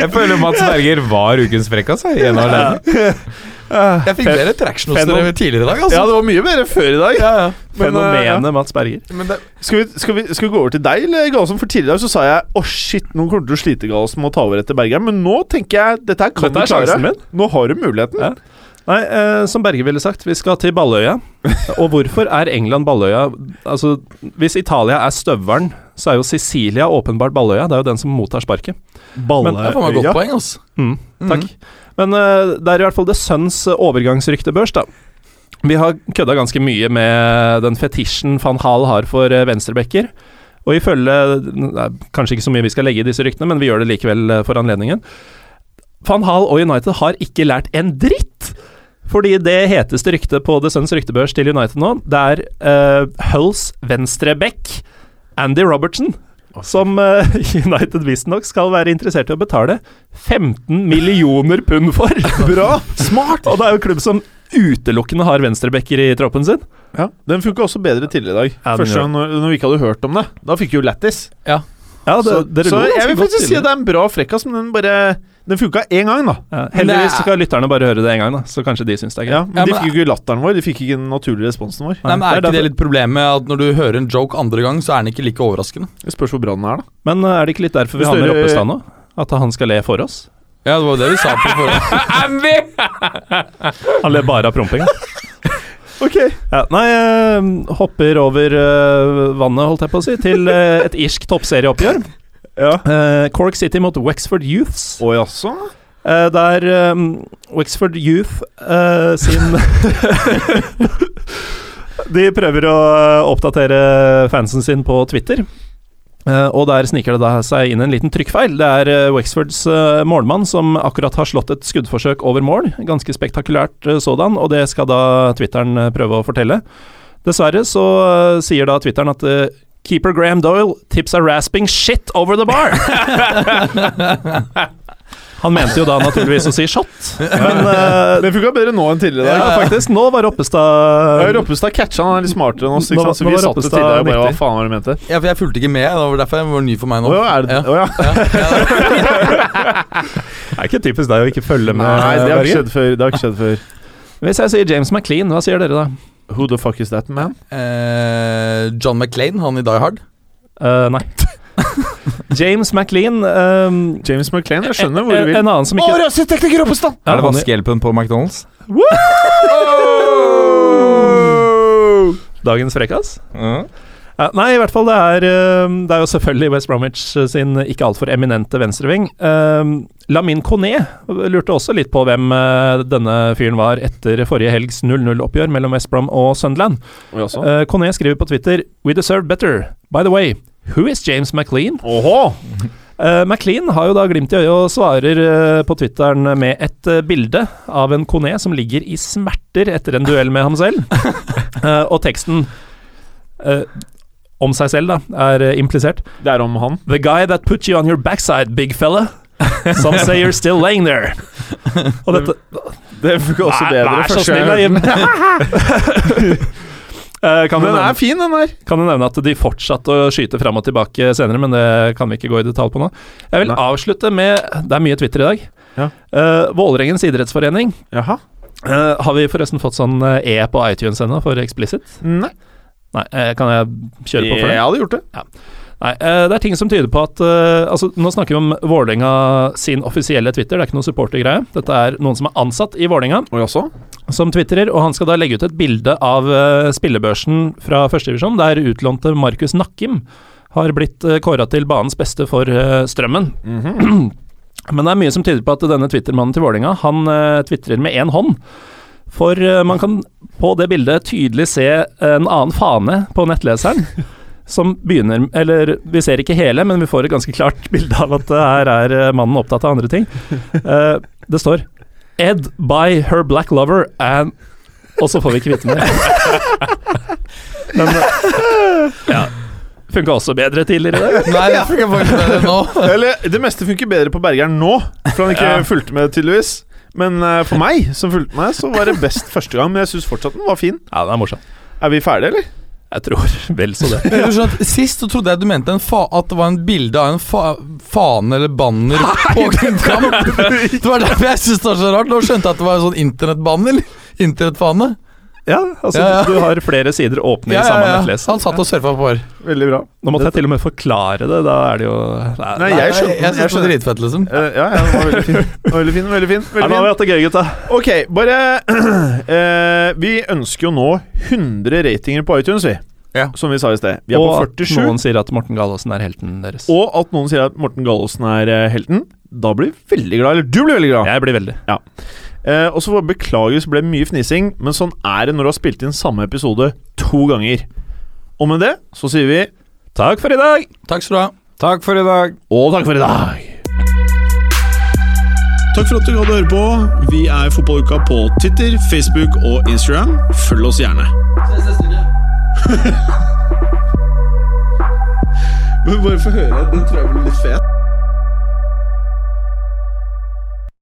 Jeg føler Mats Berger var ukens frekkas jeg, fikk bedre traction hos dere tidligere i dag. altså Ja, det var mye bedre før i dag. Ja, ja. Fenomenet Mats Berger. Men det, Skal vi, skal, vi, skal vi gå over til deg, eller Gallosen? For tidligere i dag så sa jeg Å shit, nå kommer du til å slite Gallosen med å ta over etter Bergeren. Men nå tenker jeg dette her kan Dette du klare. min. Nå har du muligheten. Ja. Nei, eh, som Berge ville sagt, vi skal til Balløya. Og hvorfor er England Balløya? Altså, Hvis Italia er støvelen, så er jo Sicilia åpenbart Balløya. Det er jo den som mottar sparket. Balløya. det får meg godt poeng, altså. Mm, takk. Men eh, det er i hvert fall The Suns eh, overgangsryktebørs, da. Vi har kødda ganske mye med den fetisjen van Hal har for eh, venstrebacker. Og ifølge Kanskje ikke så mye vi skal legge i disse ryktene, men vi gjør det likevel eh, for anledningen. Van Hal og United har ikke lært en dritt! Fordi det heteste ryktet på The Suns ryktebørs til United nå, det er uh, Hulls venstreback Andy Robertson. Som uh, United visstnok skal være interessert i å betale 15 millioner pund for. Bra! Smart! Og det er jo en klubb som utelukkende har venstrebacker i troppen sin. Ja, Den funka også bedre tidligere i dag. Ja, Første gang når, når vi ikke hadde hørt om det. Da fikk vi jo lættis. Ja, det, så så jeg vil faktisk si at det er en bra frekkas, men den bare Den funka én gang, da. ja, Heldigvis skal lytterne bare høre det én gang, da, så kanskje de syns det er gøy. Ja, men Ja, De fikk jo ikke latteren vår. De fikk ikke den naturlige responsen vår. Nei, men er ikke det litt problemet at når du hører en joke andre gang, så er den ikke like overraskende? Det spørs hvor bra den er, da. Men eh, er det ikke litt derfor vi har med Roppestad nå? At han skal le for oss? Ja, det var jo det vi sa på forhånd. Han ler bare av prompinga. Ok Ja, nei, jeg hopper over eh, vannet, holdt jeg på å si, til eh, et irsk toppserieoppgjør. Ja. Eh, Cork City mot Wexford Youths. Å jaså? Eh, der um, Wexford Youth eh, sin De prøver å eh, oppdatere fansen sin på Twitter. Eh, og der sniker det da seg inn en liten trykkfeil. Det er eh, Wexfords eh, målmann som akkurat har slått et skuddforsøk over mål. Ganske spektakulært eh, sådan, og det skal da Twitteren eh, prøve å fortelle. Dessverre så sier da Twitteren at Keeper Graham Doyle tips are rasping shit over the bar. Han mente jo da naturligvis å si shot, men uh, Det funka bedre nå enn tidligere. i ja, dag. faktisk, nå var Roppestad Ja, Roppestad catcha han er litt smartere enn oss. Ikke Nå- sant? Så vi satt det tidligere og bare Hva faen var det du mente? Ja, for jeg fulgte ikke med. Det var derfor jeg var ny for meg Å nå. ja, er det Ja. Å ja. Det er ikke typisk deg å ikke følge med. Nei, det har ikke skjedd før. Det har ikke skjedd før. Hvis jeg sier James McLean, hva sier dere da? Who the fuck is that man? Uh, John McClain, han i Die Hard. Uh, nei. James McLean um, James McLean, jeg skjønner hvor du vil. en annen som ikke Røssetekniker Roppestad! Ja, Er det vaskehjelpen på McDonald's? Dagens frekkas? Ja. Nei, i hvert fall det er um, Det er jo selvfølgelig West Bromwich sin ikke altfor eminente venstreving. Um, Lamin Kone lurte også litt på hvem denne fyren var etter forrige helgs 0-0-oppgjør mellom West Brom og Sunderland. Coné? Kone skriver på Twitter We deserve better. By the way, who is James McLean? Oho. Uh, McLean har jo da glimt i øyet og svarer uh, på Twitteren med et uh, bilde av en Kone som ligger i smerter etter en duell med ham selv. Og teksten om seg selv, da, er uh, implisert. Det er om han. The guy that put you on your backside, big fella. Some say you're still laying there. Og dette Det funker også bedre Vær så snill, Jim. Eh, kan, Den er fin, den der. kan du nevne at de fortsatte å skyte fram og tilbake senere, men det kan vi ikke gå i detalj på nå. Jeg vil Nei. avslutte med Det er mye Twitter i dag. Ja. Uh, Vålerengens idrettsforening. Jaha. Uh, har vi forresten fått sånn eh, E på iTunes ennå for explicit? Nei. Nei, eh, kan jeg kjøre på for det? Jeg hadde gjort det. Nei, eh, det er ting som tyder på at eh, Altså, nå snakker vi om Vålerenga sin offisielle Twitter, det er ikke noe supportergreie. Dette er noen som er ansatt i Vålerenga, som twitterer, og han skal da legge ut et bilde av spillebørsen fra førstedivisjon, der utlånte Markus Nakkim har blitt kåra til banens beste for Strømmen. Strømmen. -hmm. Men det er mye som tyder på at denne twittermannen til Vålerenga, han uh, tvitrer med én hånd. For eh, man kan på det bildet tydelig se en annen fane på nettleseren. som begynner Eller vi ser ikke hele, men vi får et ganske klart bilde av at eh, her er eh, mannen opptatt av andre ting. Eh, det står 'Ed by her black lover and Og så får vi ikke vite mer. men eh, ja. Funka også bedre tidligere i dag. Nei, det funker faktisk bedre nå. Eller, det meste funker bedre på Bergeren nå, for han ikke Ja. fulgte med, tydeligvis. Men uh, for meg, som fulgte meg, så var det best første gang. Men jeg syns fortsatt den var fin. Ja, det er morsomt. Er vi ferdige, eller? Jeg tror vel så det. Du skjønner at Sist så trodde jeg du mente en fa at det var en bilde av en fa fane eller banner på en kamp. Det var derfor jeg syntes det var så rart. Nå skjønte jeg at det var en sånn internettbanner. Internettfane. Ja, altså Ja, ja. du har flere sider åpne Ja, i samme ja, ja. nettles. Han satt og surfa på år. Veldig bra. Nå måtte jeg til og med forklare det, da er det jo Nei, Nei, Jeg, jeg skjønner. jeg, synes det var dritfett, liksom. Eh, ja, ja, den var veldig fin. Veldig fin, veldig fin. Veldig ja, nå har vi hatt det gøy, gutta. Ok, bare uh, Vi ønsker jo nå 100 ratinger på iTunes, vi. Ja. Som vi sa i sted. Vi er Og på at noen sier at Morten Galaasen er helten deres. Og at noen sier at Morten Gallosen er eh, helten. Da blir vi veldig glad. Eller du blir veldig glad. Jeg blir veldig. Eh, og så får jeg beklage hvis det ble mye fnising, men sånn er det når du har spilt inn samme episode to ganger. Og med det så sier vi Takk for i dag! Takk skal du ha. Takk for i dag. og takk for i dag. Takk for at du gadd å høre på. Vi er Fotballuka på Twitter, Facebook og Instagram. Følg oss gjerne. Men bare få høre. Den tror jeg blir litt fet.